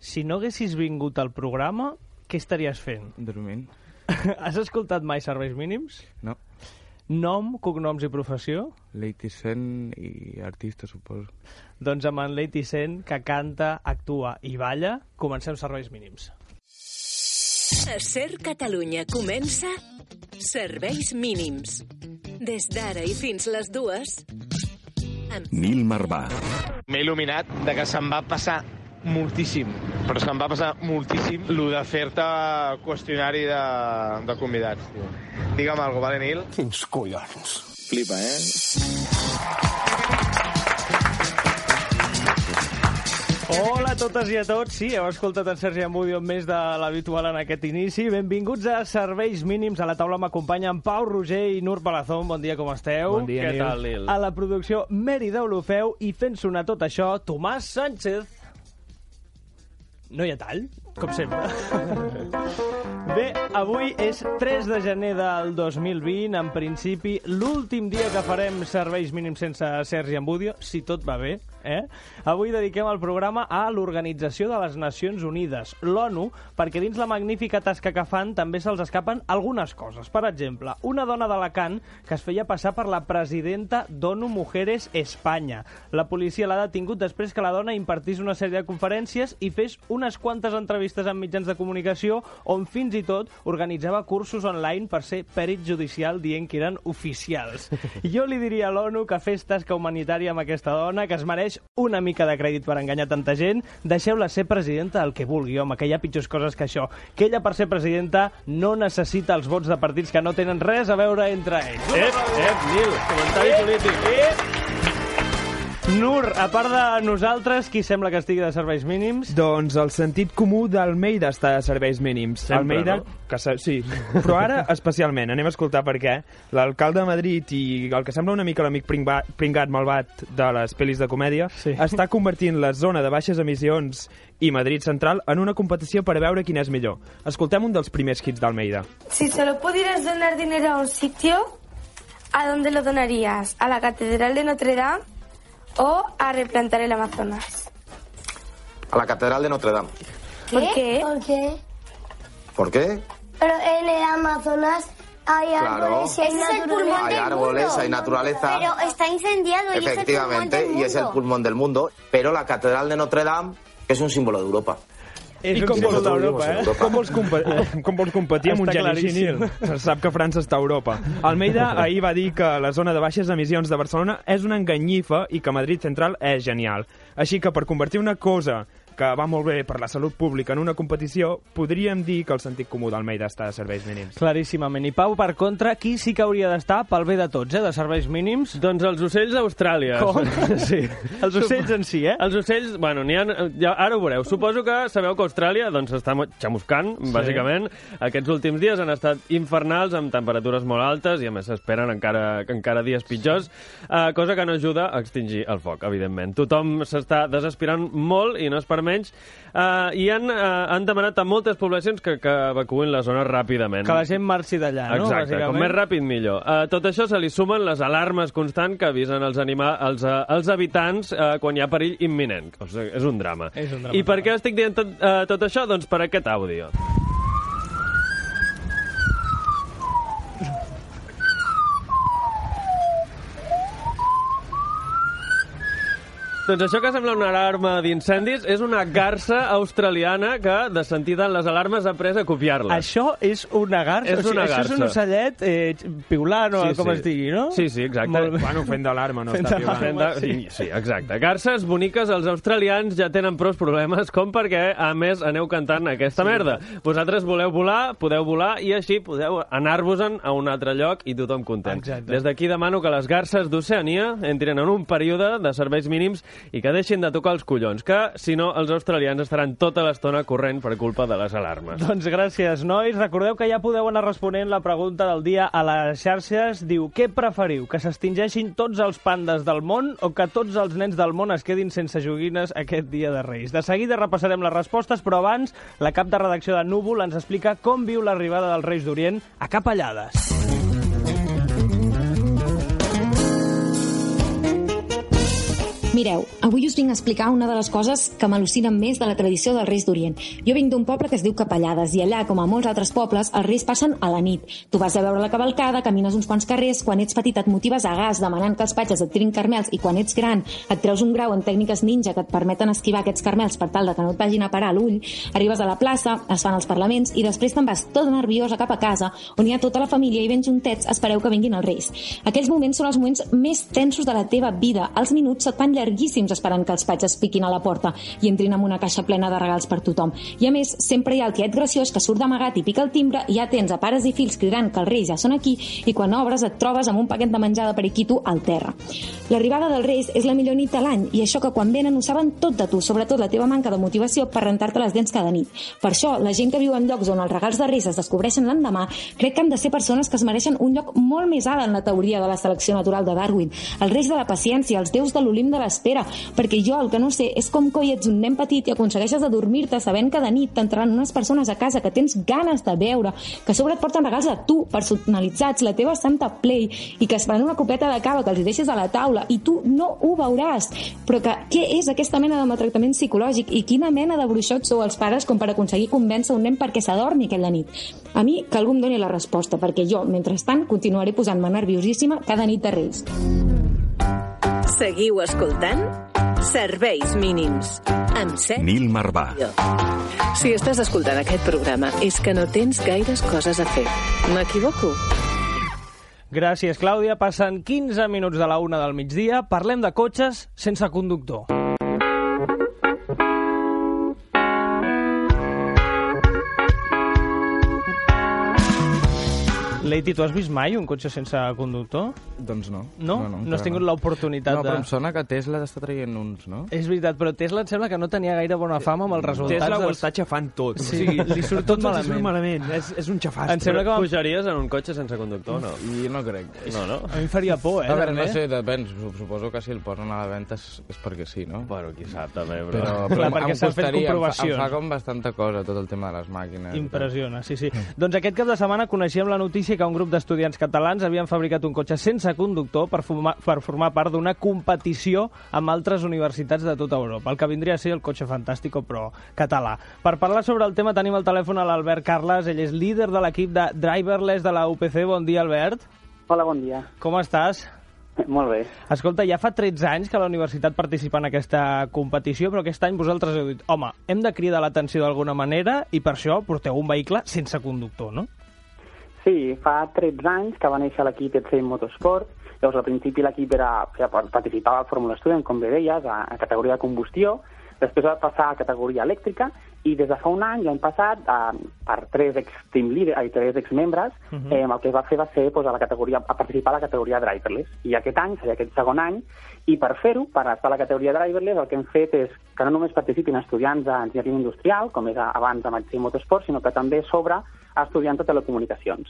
si no haguessis vingut al programa, què estaries fent? Dormint. Has escoltat mai serveis mínims? No. Nom, cognoms i professió? Lady Sen i artista, suposo. Doncs amb en Lady Sen, que canta, actua i balla, comencem serveis mínims. A Ser Catalunya comença Serveis mínims. Des d'ara i fins les dues... Amb Nil Marvà. M'he il·luminat de que se'm va passar moltíssim, però és que em va passar moltíssim lo de fer-te qüestionari de, de convidats, tio. Digue'm alguna cosa, vale, Nil? Quins collons. Flipa, eh? Hola a totes i a tots. Sí, heu escoltat en Sergi Amudio més de l'habitual en aquest inici. Benvinguts a Serveis Mínims. A la taula m'acompanyen Pau Roger i Nur Palazón. Bon dia, com esteu? Bon dia, Què Nil. tal, Nil? A la producció Meri Deulofeu i fent sonar tot això, Tomàs Sánchez. No hi ha tall, com sempre. Bé, avui és 3 de gener del 2020, en principi l'últim dia que farem serveis mínims sense Sergi Ambudio, si tot va bé. Eh? Avui dediquem el programa a l'Organització de les Nacions Unides, l'ONU, perquè dins la magnífica tasca que fan també se'ls escapen algunes coses. Per exemple, una dona d'Alacant que es feia passar per la presidenta d'ONU Mujeres Espanya. La policia l'ha detingut després que la dona impartís una sèrie de conferències i fes unes quantes entrevistes amb mitjans de comunicació on fins i tot organitzava cursos online per ser pèrit judicial dient que eren oficials. Jo li diria a l'ONU que fes tasca humanitària amb aquesta dona, que es mereix una mica de crèdit per enganyar tanta gent. Deixeu-la ser presidenta del que vulgui, home, que hi ha pitjors coses que això. Que ella, per ser presidenta, no necessita els vots de partits que no tenen res a veure entre ells. Ep, ep, Nil, comentari polític. Nur, a part de nosaltres, qui sembla que estigui de serveis mínims? Doncs el sentit comú d'Almeida està de serveis mínims. Sempre, Almeida, no? que sa- sí, però ara especialment. Anem a escoltar per què. L'alcalde de Madrid i el que sembla una mica l'amic pringba- pringat malvat de les pel·lis de comèdia Sí. està convertint la zona de baixes emissions i Madrid Central en una competició per a veure quin és millor. Escoltem un dels primers hits d'Almeida. Si solo pudieras donar dinero a un sitio, ¿a dónde lo donarías? ¿A la Catedral de Notre Dame o a replantar el Amazonas? A la Catedral de Notre Dame. ¿Por qué? ¿Por qué? ¿Por qué? Pero en el Amazonas hay Claro. árboles y hay Ese naturaleza. es el pulmón Hay del árboles, mundo. hay naturaleza. Pero está incendiado y Efectivamente, y es el pulmón del mundo. Pero la Catedral de Notre Dame es un símbolo de Europa. És I com vols- d'Europa, eh? Com vols, compa com vols competir amb un geni així, claríssim. Nil? Se sap que França està a Europa. Almeida ahir va dir que la zona de baixes emissions de Barcelona és una enganyifa i que Madrid Central és genial. Així que per convertir una cosa que va molt bé per la salut pública en una competició, podríem dir que el sentit comú d'Almeida està de serveis mínims. Claríssimament. I Pau, per contra, qui sí que hauria d'estar pel bé de tots, eh, de serveis mínims? Doncs els ocells d'Austràlia. Com? Sí. Els ocells en si, eh? Els ocells, bueno, n'hi ha, ja, ara ho veureu. Suposo que sabeu que Austràlia doncs, està xamuscant, sí. bàsicament. Aquests últims dies han estat infernals, amb temperatures molt altes, i a més s'esperen encara, encara dies pitjors, eh, cosa que no ajuda a extingir el foc, evidentment. Tothom s'està desesperant molt, i no és per menys, eh, i han, eh, han demanat a moltes poblacions que, que evacuïn la zona ràpidament. Que la gent marxi d'allà, no? Exacte, com més ràpid millor. A tot això se li sumen les alarmes constants que avisen els, anima els, eh, els habitants eh, quan hi ha perill imminent. O sigui, és un drama. És un drama, I per què estic dient tot, eh, tot això? Doncs per aquest àudio. Doncs això que sembla una alarma d'incendis és una garça australiana que, de sentida en les alarmes, ha après a copiar-les. Això és una garça? És O sigui, una Això és un garça. ocellet eh, piulant o com es digui, no? Sí, sí, exacte. Molt. Bueno, fent d'alarma, no Fent està d'alarma. piulant. Fent de... sí. sí, exacte. Garces boniques, els australians ja tenen prou problemes com perquè, a més, aneu cantant aquesta merda. Vosaltres voleu volar, podeu volar i així podeu anar-vos-en a un altre lloc i tothom content. Exacte. Des d'aquí demano que les garces d'Oceania entrin en un període de serveis mínims i que deixin de tocar els collons, que, si no, els australians estaran tota l'estona corrent per culpa de les alarmes. Doncs gràcies, nois. Recordeu que ja podeu anar responent la pregunta del dia a les xarxes. Diu, què preferiu, que s'extingeixin tots els pandes del món o que tots els nens del món es quedin sense joguines aquest dia de Reis? De seguida repassarem les respostes, però abans la cap de redacció de Núvol ens explica com viu l'arribada dels Reis d'Orient a Capellades. Mireu, avui us vinc a explicar una de les coses que m'al·lucinen més de la tradició dels Reis d'Orient. Jo vinc d'un poble que es diu Capellades i allà, com a molts altres pobles, els Reis passen a la nit. Tu vas a veure la cavalcada, camines uns quants carrers, quan ets petit et motives a gas demanant que els patges et tirin carmels i quan ets gran et treus un grau en tècniques ninja que et permeten esquivar aquests carmels per tal de que no et vagin a parar l'ull, arribes a la plaça, es fan els parlaments i després te'n vas tot nerviosa cap a casa on hi ha tota la família i ben juntets espereu que vinguin els Reis. Aquells moments són els moments més tensos de la teva vida. Els minuts se't fan llarguíssims esperant que els patges piquin a la porta i entrin amb una caixa plena de regals per tothom. I a més, sempre hi ha el tiet graciós que surt d'amagat i pica el timbre i ja tens a pares i fills cridant que els reis ja són aquí i quan obres et trobes amb un paquet de menjar de periquito al terra. L'arribada dels reis és la millor nit de l'any i això que quan venen ho saben tot de tu, sobretot la teva manca de motivació per rentar-te les dents cada nit. Per això, la gent que viu en llocs on els regals de reis es descobreixen l'endemà crec que han de ser persones que es mereixen un lloc molt més alt en la teoria de la selecció natural de Darwin. Els reis de la paciència, els déus de l'Olimp de l'espera, perquè jo el que no sé és com coi ets un nen petit i aconsegueixes adormir-te sabent que de nit t'entraran unes persones a casa que tens ganes de veure, que a sobre et porten regals a tu, personalitzats, la teva Santa Play, i que es faran una copeta de cava que els deixes a la taula i tu no ho veuràs. Però que què és aquesta mena de maltractament psicològic i quina mena de bruixots sou els pares com per aconseguir convèncer un nen perquè s'adormi aquella nit? A mi que algú em doni la resposta, perquè jo, mentrestant, continuaré posant-me nerviosíssima cada nit de Reis. Seguiu escoltant Serveis mínims amb Set Nil Marvà. Si estàs escoltant aquest programa és que no tens gaires coses a fer. M'equivoco? Gràcies, Clàudia. Passen 15 minuts de la una del migdia. Parlem de cotxes sense conductor. Leiti, tu has vist mai un cotxe sense conductor? Doncs no. No? No, no, no has tingut no. l'oportunitat No, de... però em sona que Tesla està traient uns, no? És veritat, però Tesla em sembla que no tenia gaire bona fama amb els resultats. Tesla ho dels- està xafant tot. Sí, O sigui, li surt tot els malament. surt malament. És, és un xafastre. Em sembla que vam- Pujaries en un cotxe sense conductor no? I no crec. No, no? A mi em faria por, eh? A veure, no sé, depèn. Sup- Suposo que si el posen a la venda és, és perquè sí, no? Bueno, qui sap, també, Però, però... però Clar, perquè s'han fet costaria, em fa, comprovacions. em fa com bastanta cosa tot el tema de les màquines. Impressiona, sí, sí. doncs aquest cap de setmana coneixíem la notícia que un grup d'estudiants catalans havien fabricat un cotxe sense conductor per formar, per formar part d'una competició amb altres universitats de tota Europa. El que vindria a ser el cotxe fantàstico, però català. Per parlar sobre el tema tenim al telèfon a l'Albert Carles, ell és líder de l'equip de Driverless de la UPC. Bon dia, Albert. Hola, bon dia. Com estàs? Molt bé. Escolta, ja fa 13 anys que la universitat participa en aquesta competició, però aquest any vosaltres heu dit, home, hem de cridar l'atenció d'alguna manera i per això porteu un vehicle sense conductor, no? Sí, fa 13 anys que va néixer l'equip ETC Motorsport. Llavors, al principi l'equip era, participava al Fórmula Student, com bé deies, a, a categoria de combustió. Després va passar a categoria elèctrica i des de fa un any, l'any passat, eh, per tres ex-team leader, ai, tres ex-membres, uh Mhm. -huh. eh, el que es va fer va ser pues, a, la categoria, a participar a la categoria driverless. I aquest any seria aquest segon any, i per fer-ho, per estar a la categoria driverless, el que hem fet és que no només participin estudiants d'enginyeria industrial, com era abans de Màxim Motorsport, sinó que també sobre estudiants de telecomunicacions.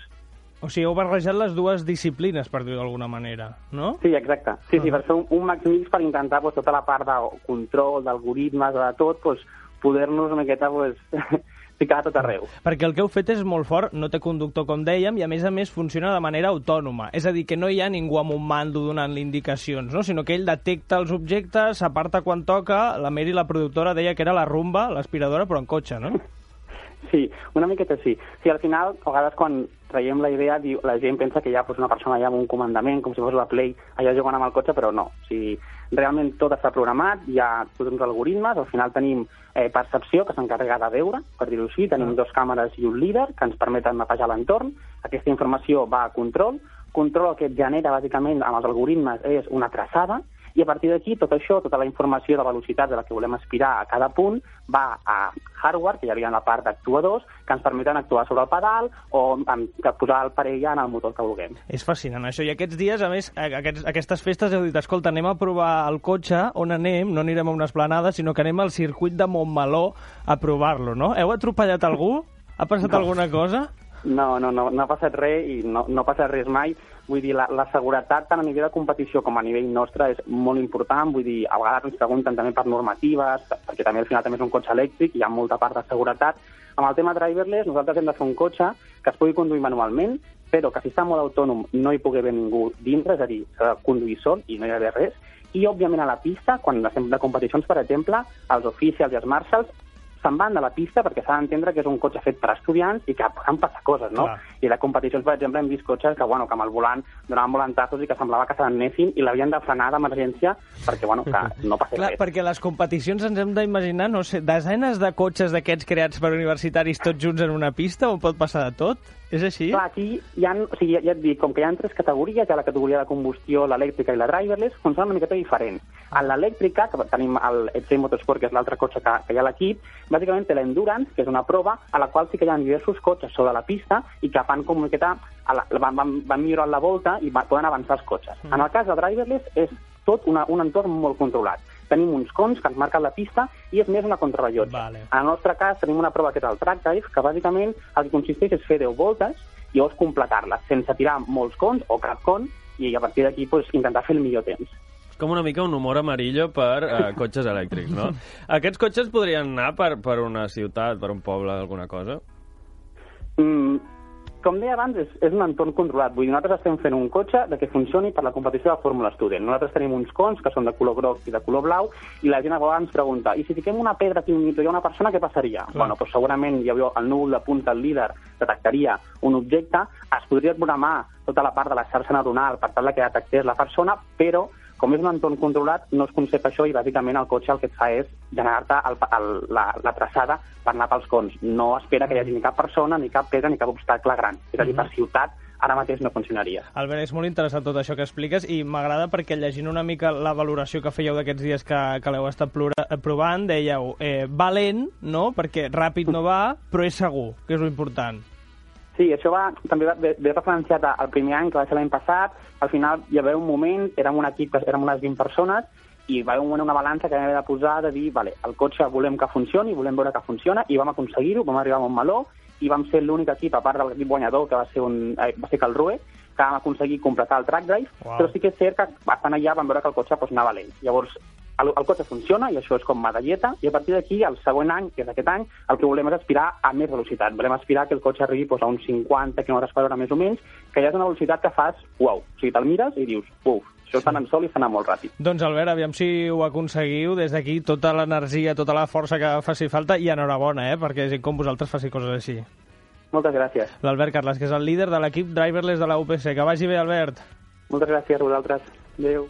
O sigui, heu barrejat les dues disciplines, per dir-ho d'alguna manera, no? Sí, exacte. Sí, sí, per fer un, un max mix per intentar pues, tota la part de control, d'algoritmes, de tot, pues, poder-nos una miqueta pues, ficar a tot arreu. Perquè el que heu fet és molt fort, no té conductor, com dèiem, i a més a més funciona de manera autònoma. És a dir, que no hi ha ningú amb un mando donant-li indicacions, no? sinó que ell detecta els objectes, s'aparta quan toca, la Mary, la productora, deia que era la rumba, l'aspiradora, però en cotxe, no? Sí, una miqueta sí. Sí, al final, a vegades quan traiem la idea, diu, la gent pensa que hi ha pues, una persona allà amb un comandament, com si fos la Play, allà jugant amb el cotxe, però no. O sigui, realment tot està programat, hi ha tots uns algoritmes, al final tenim eh, percepció, que s'encarrega de veure, per dir-ho així, tenim dos càmeres i un líder que ens permeten mapejar l'entorn, aquesta informació va a control, control el que et genera bàsicament amb els algoritmes és una traçada, i a partir d'aquí tot això, tota la informació de velocitat de la que volem aspirar a cada punt va a hardware, que hi havia la part d'actuadors, que ens permeten actuar sobre el pedal o amb, que posar el parell en el motor que vulguem. És fascinant, això. I aquests dies, a més, aquests, aquestes festes heu dit, escolta, anem a provar el cotxe, on anem? No anirem a una esplanada, sinó que anem al circuit de Montmeló a provar-lo, no? Heu atropellat algú? Ha passat No. alguna cosa? No, no, no, no ha passat res i no, no passa res mai. Vull dir, la, la seguretat tant a nivell de competició com a nivell nostre és molt important. Vull dir, a vegades ens pregunten també per normatives, perquè també al final també és un cotxe elèctric i hi ha molta part de seguretat. Amb el tema driverless, nosaltres hem de fer un cotxe que es pugui conduir manualment, però que si està molt autònom no hi pugui haver ningú dintre, és a dir, s'ha de conduir sol i no hi ha d'haver res. I, òbviament, a la pista, quan estem de competicions, per exemple, els oficials i els marshals se'n van de la pista perquè s'ha d'entendre que és un cotxe fet per estudiants i que poden passar coses, no? Clar. I de competicions, per exemple, hem vist cotxes que, bueno, que amb el volant donaven volantazos i que semblava que se n'anessin i l'havien de frenar d'emergència perquè, bueno, que no passés Clar, res. perquè les competicions ens hem d'imaginar, no sé, desenes de cotxes d'aquests creats per universitaris tots junts en una pista on pot passar de tot? És així? Clar, aquí hi ha, o sigui, ja et dic, com que hi ha tres categories, hi ha la categoria de combustió, l'elèctrica i la driverless, funciona una miqueta diferent. En l'elèctrica, que tenim el EC Motorsport, que és l'altre cotxe que, que hi ha a l'equip, bàsicament té l'Endurance, que és una prova a la qual sí que hi ha diversos cotxes sobre la pista i que fan com una miqueta, la, van, van, van millorant la volta i va, poden avançar els cotxes. Mm. En el cas de driverless és tot una, un entorn molt controlat. Tenim uns cons que ens marquen la pista i és més una contrarrellotge. Vale. En el nostre cas tenim una prova que és el track dive, que bàsicament el que consisteix és fer 10 voltes i llavors completar-les sense tirar molts cons o cap con i a partir d'aquí pues, intentar fer el millor temps. Com una mica un humor amarillo per uh, cotxes elèctrics, no? Aquests cotxes podrien anar per, per una ciutat, per un poble, alguna cosa? Mm, com deia abans, és, és un entorn controlat. Vull dir, nosaltres estem fent un cotxe de que funcioni per la competició de Fórmula Student. Nosaltres tenim uns cons que són de color groc i de color blau i la gent a vegades ens pregunta i si fiquem una pedra aquí hi ha una persona, què passaria? Clar. Bueno, doncs segurament hi havia el núvol de punta, el líder, detectaria un objecte, es podria programar tota la part de la xarxa neuronal per tal que detectés la persona, però com és un entorn controlat, no es concep això i bàsicament el cotxe el que et fa és generar-te la, la traçada per anar pels cons. No espera que hi hagi ni cap persona, ni cap pedra, ni cap obstacle gran. És a dir, per ciutat ara mateix no funcionaria. Albert, és molt interessant tot això que expliques i m'agrada perquè llegint una mica la valoració que fèieu d'aquests dies que, que l'heu estat plura, provant, dèieu eh, valent, no? Perquè ràpid no va, però és segur, que és l'important. Sí, això va, també va, ve, ve referenciat al primer any, que va ser l'any passat. Al final hi va haver un moment, érem un equip, érem unes 20 persones, i va haver un moment una balança que vam haver de posar de dir, vale, el cotxe volem que funcioni, volem veure que funciona, i vam aconseguir-ho, vam arribar a Montmeló, i vam ser l'únic equip, a part de l'equip guanyador, que va ser, un, eh, va ser Calrue, que vam aconseguir completar el track drive, Uau. però sí que és cert que bastant allà vam veure que el cotxe pues, anava lent. Llavors, el, el cotxe funciona i això és com medalleta i a partir d'aquí, el següent any, que és aquest any, el que volem és aspirar a més velocitat. Volem aspirar que el cotxe arribi doncs, a uns 50 km per hora més o menys, que ja és una velocitat que fas, uau, o sigui, te'l mires i dius, uf, això està anant sol i està anant molt ràpid. Doncs Albert, aviam si ho aconseguiu des d'aquí, tota l'energia, tota la força que faci falta i enhorabona, eh? perquè gent com vosaltres faci coses així. Moltes gràcies. L'Albert Carles, que és el líder de l'equip driverless de la UPC. Que vagi bé, Albert. Moltes gràcies a vosaltres. Adéu.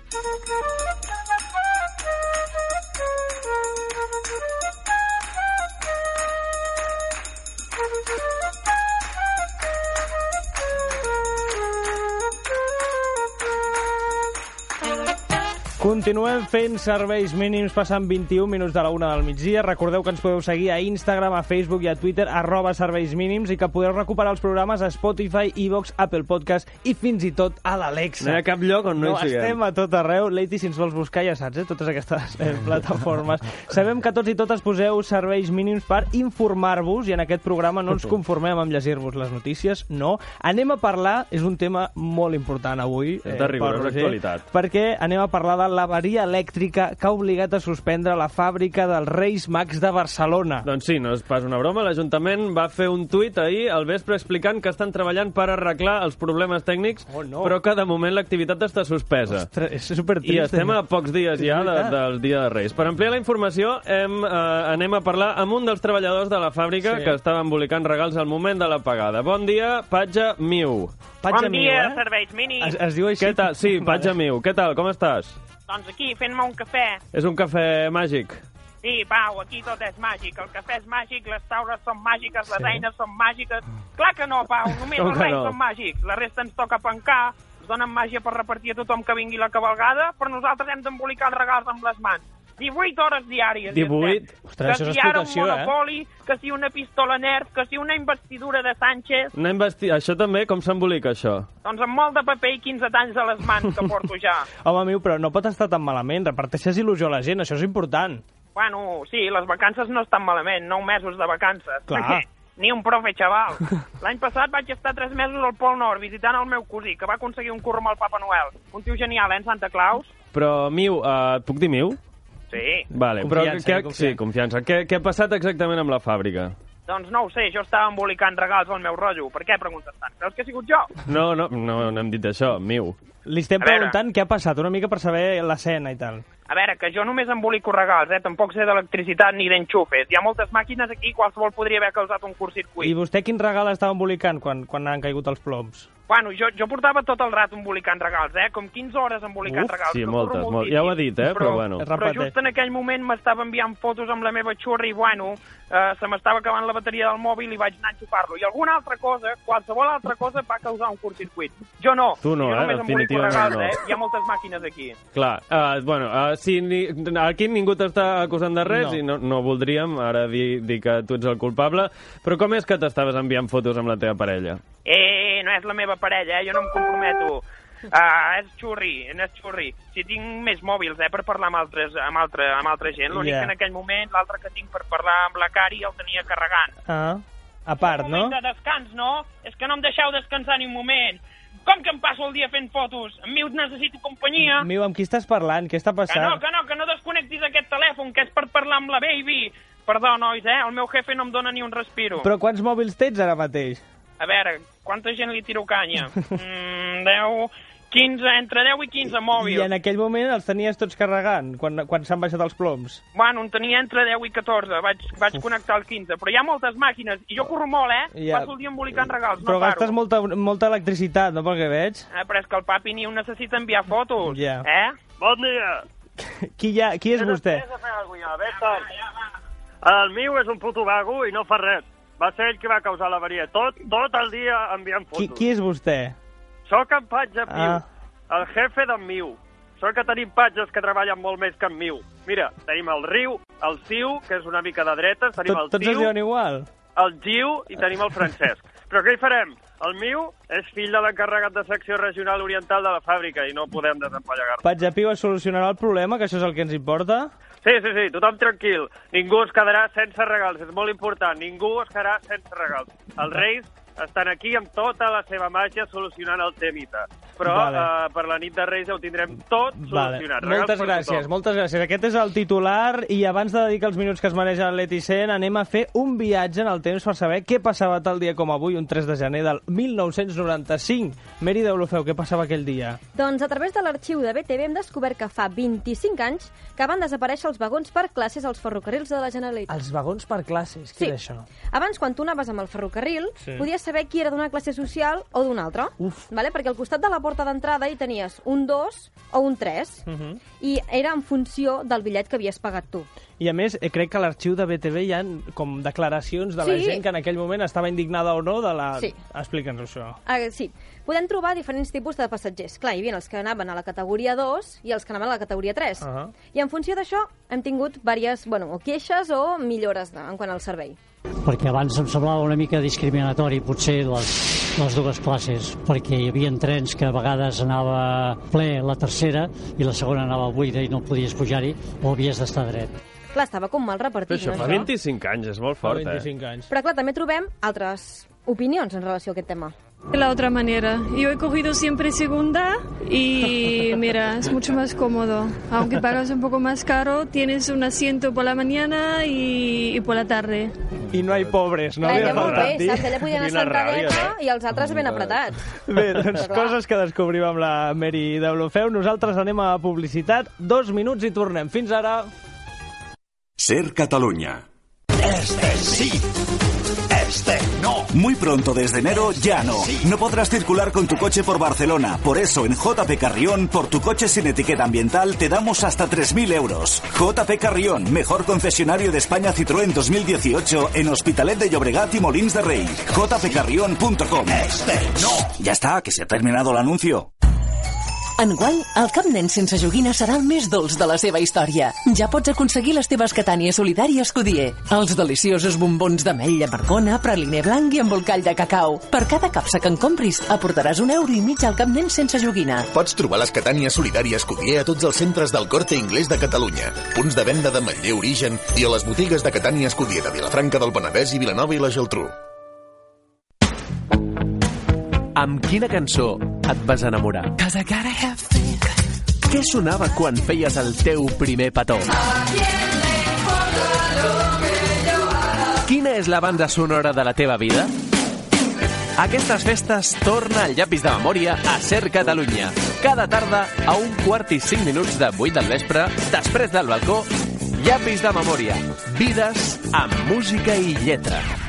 Continuem fent serveis mínims, passant 21 minuts de la una del migdia. Recordeu que ens podeu seguir a Instagram, a Facebook i a Twitter, arroba serveis mínims, i que podeu recuperar els programes a Spotify, Evox, Apple Podcast i fins i tot a l'Alexa. No hi ha cap lloc on no, No, hi siguem. estem a tot arreu. Leiti, si ens vols buscar, ja saps, eh? totes aquestes eh, plataformes. Sabem que tots i totes poseu serveis mínims per informar-vos i en aquest programa no ens conformem amb llegir-vos les notícies, no. Anem a parlar, és un tema molt important avui, de rigorosa pel Roger, actualitat. perquè anem a parlar de l'avaria elèctrica que ha obligat a suspendre la fàbrica dels Reis Mags de Barcelona. Doncs sí, no és pas una broma. L'Ajuntament va fer un tuit ahir al vespre explicant que estan treballant per arreglar els problemes tècnics, Oh, no. però que de moment l'activitat està suspesa. Ostres, és supertrist. I estem a pocs dies ja de, del Dia de Reis. Per ampliar la informació, hem, eh, anem a parlar amb un dels treballadors de la fàbrica Sí. que estava embolicant regals al moment de la pagada. Bon dia, Patja Miu. Patja bon Miu, dia, eh? serveis mínims. Es, es diu així? Què tal? Sí, Patja Miu. Què tal? Com estàs? Doncs aquí, fent-me un cafè. És un cafè màgic. Sí, Pau, aquí tot és màgic. El cafè és màgic, les taules són màgiques, les Sí. eines són màgiques. Clar que no, Pau, només els reis no? són màgics. La resta ens toca pencar, ens donen màgia per repartir a tothom que vingui la cabalgada, però nosaltres hem d'embolicar els regals amb les mans. 18 hores diàries. hi 18? estem. Ostres, que això és si ara un explotació, eh? monopoli, que si una pistola nerf, que si una investidura de Sánchez, Una investi... Això també, com s'embolica, això? doncs amb molt de paper i 15 talls a les mans que porto ja. Home, meu, però no pot estar tan malament. Reparteixes il·lusió a la gent, això és important. Bueno, sí, les vacances no estan malament, 9 mesos de vacances. Clar. Ni un profe, xaval. L'any passat vaig estar tres mesos al Pol Nord visitant el meu cosí, que va aconseguir un curro amb el Papa Noel. Un tio genial, eh, en Santa Claus? Però, Miu, uh, et puc dir Miu? Sí. Vale, Confiança, però eh, què, sí, confiança. Què, què ha passat exactament amb la fàbrica? Doncs no ho sé, jo estava embolicant regals al meu rotllo. Per què preguntes tant? Creus que he sigut jo? No, no, no, no hem dit això, Miu. Li estem A veure. preguntant què ha passat, una mica per saber l'escena i tal. A veure, que jo només embolico regals, eh? Tampoc sé d'electricitat ni d'enxufes. Hi ha moltes màquines aquí, qualsevol podria haver causat un curtcircuit. I vostè quin regal estava embolicant quan, quan han caigut els ploms? Bueno, jo, jo portava tot el rato embolicant regals, eh? Com 15 hores embolicant Uf, regals. sí, moltes, molt. moltíssim. Ja ho ha dit, eh, però bueno. Però just en aquell moment m'estava enviant fotos amb la meva xurra i, bueno, eh, se m'estava acabant la bateria del mòbil i vaig anar a enxufar-lo. I alguna altra cosa, qualsevol altra cosa, va causar un curtcircuit. Jo no. Tu no, jo eh? només embolico Definitivament regals, no. eh? Hi ha moltes màquines aquí. Clar, uh, bueno, uh, si ni, aquí ningú t'està acusant de res No. i no, no voldríem ara dir, dir que tu ets el culpable, però com és que t'estaves enviant fotos amb la teva parella? Eh, no és la meva parella, eh? Jo no em comprometo. Uh, és xurri, no és xurri. Si tinc més mòbils, eh, per parlar amb, altres, amb, altra, amb altra gent. L'únic Ja. que en aquell moment, l'altre que tinc per parlar amb la Cari, el tenia carregant. Ah, a part, un no? moment de descans, no? És que no em deixeu descansar ni un moment. Com que em passo el dia fent fotos? Amb mi necessito companyia. Miu, amb qui estàs parlant? Què està Que no, passant? que no, que no desconnectis aquest telèfon, que és per parlar amb la baby. Perdó, nois, eh? El meu jefe no em dona ni un respiro. Però quants mòbils tens ara mateix? A veure, quanta gent li tiro canya? Mm, 10, 15, entre 10 i 15 mòbils. I en aquell moment els tenies tots carregant, quan, quan s'han baixat els ploms. Bueno, en tenia entre 10 i 14, vaig, vaig connectar el 15, però hi ha moltes màquines, i jo corro molt, eh? Ja. Passo el dia embolicant regals, Però no paro. gastes molta, molta electricitat, no pel que veig? Eh, però és que el papi ni un necessita enviar fotos, Ja. eh? Bon dia. Qui, ha, qui és vostè? El meu és un puto vago i no fa res. Va ser ell qui va causar l'avaria. Tot, tot el dia enviant Qui, fotos. qui és vostè? Soc en Patge Ah. el jefe d'en Miu. Sort que tenim patges que treballen molt més que en Miu. Mira, tenim el Riu, el Siu, que és una mica de dretes, tenim Tot, el tots es Tiu, diuen igual? el Giu i tenim el Francesc. Però què hi farem? El Miu és fill de l'encarregat de secció regional oriental de la fàbrica i no podem desempallegar-lo. Patjapiu es solucionarà el problema, que això és el que ens importa? Sí, sí, sí, tothom tranquil. Ningú es quedarà sense regals, és molt important. Ningú es quedarà sense regals. Els Reis estan aquí amb tota la seva màgia solucionant el temita. Però Vale. eh, per la nit de Reis ja ho tindrem tot Vale. solucionat. Regals Moltes gràcies, tothom. moltes gràcies. Aquest és el titular i abans de dedicar els minuts que es mereix el Leticent anem a fer un viatge en el temps per saber què passava tal dia com avui, un 3 de gener del 1995. Mèrida Olofeu, què passava aquell dia? Doncs a través de l'arxiu de BTV hem descobert que fa 25 anys que van desaparèixer els vagons per classes als ferrocarrils de la Generalitat. Els vagons per classes, què Sí. és això? Abans, quan tu anaves amb el ferrocarril, Sí. podies saber qui era d'una classe social o d'una altra. Vale? Perquè al costat de la porta d'entrada hi tenies un 2 o un 3 Uh -huh. i era en funció del bitllet que havies pagat tu. I a més, eh, crec que a l'arxiu de BTV hi ha com declaracions de la Sí. gent que en aquell moment estava indignada o no de la... Sí. Explica'ns això. Ah, sí. Podem trobar diferents tipus de passatgers. Clar, hi havia els que anaven a la categoria 2 i els que anaven a la categoria 3. Ah. I en funció d'això hem tingut diverses, bueno, o queixes o millores en quant al servei. Perquè abans em semblava una mica discriminatori potser les, les dues classes perquè hi havia trens que a vegades anava ple la tercera i la segona anava buida i no podies pujar-hi o havies d'estar dret. Clar, estava com mal Però repartit, això no, fa 25 anys, és molt fort, Fa 25 anys. Però clar, també trobem altres opinions en relació a aquest tema. De la otra manera. Yo he cogido siempre segunda y mira, es mucho más cómodo. Aunque pagas un poco más caro, tienes un asiento por la mañana y, y por la tarde. I no hi pobres, no? Ha molt bé, saps? Ella podia anar ràbia, sentadeta i els altres ben apretats. Bé, doncs coses que descobrim amb la Mary Deulofeu. Nosaltres anem a publicitat, dos minuts i tornem. Fins ara. Ser Cataluña. Este sí. Este no. Muy pronto, desde enero, ya no. No podrás circular con tu coche por Barcelona. Por eso, en JP Carrión, por tu coche sin etiqueta ambiental, te damos hasta 3.000 euros. JP Carrión, mejor concesionario de España Citroën 2018 en Hospitalet de Llobregat y Molins de Rey. jpcarrión.com. Este no. Ya está, que se ha terminado el anuncio. Enguany, el Cap Nen sense joguina serà el més dolç de la seva història. Ja pots aconseguir les teves catànies solidàries Codier. Els deliciosos bombons d'ametlla marcona, praliner blanc i embolcall de cacau. Per cada capsa que en compris, aportaràs un euro i mig al Cap Nen sense joguina. Pots trobar les catànies solidàries Codier a tots els centres del Corte Inglés de Catalunya, punts de venda de Manlleu Origen i a les botigues de catànies Codier de Vilafranca del Penedès i Vilanova i la Geltrú. Amb quina cançó et vas enamorar? Què sonava quan feies el teu primer petó? Quina és la banda sonora de la teva vida? Aquestes festes torna al llapis de memòria a Ser Catalunya. Cada tarda a un quart i cinc minuts de 8 del vespre, després del balcó, llapis de memòria. Vides amb música i lletra.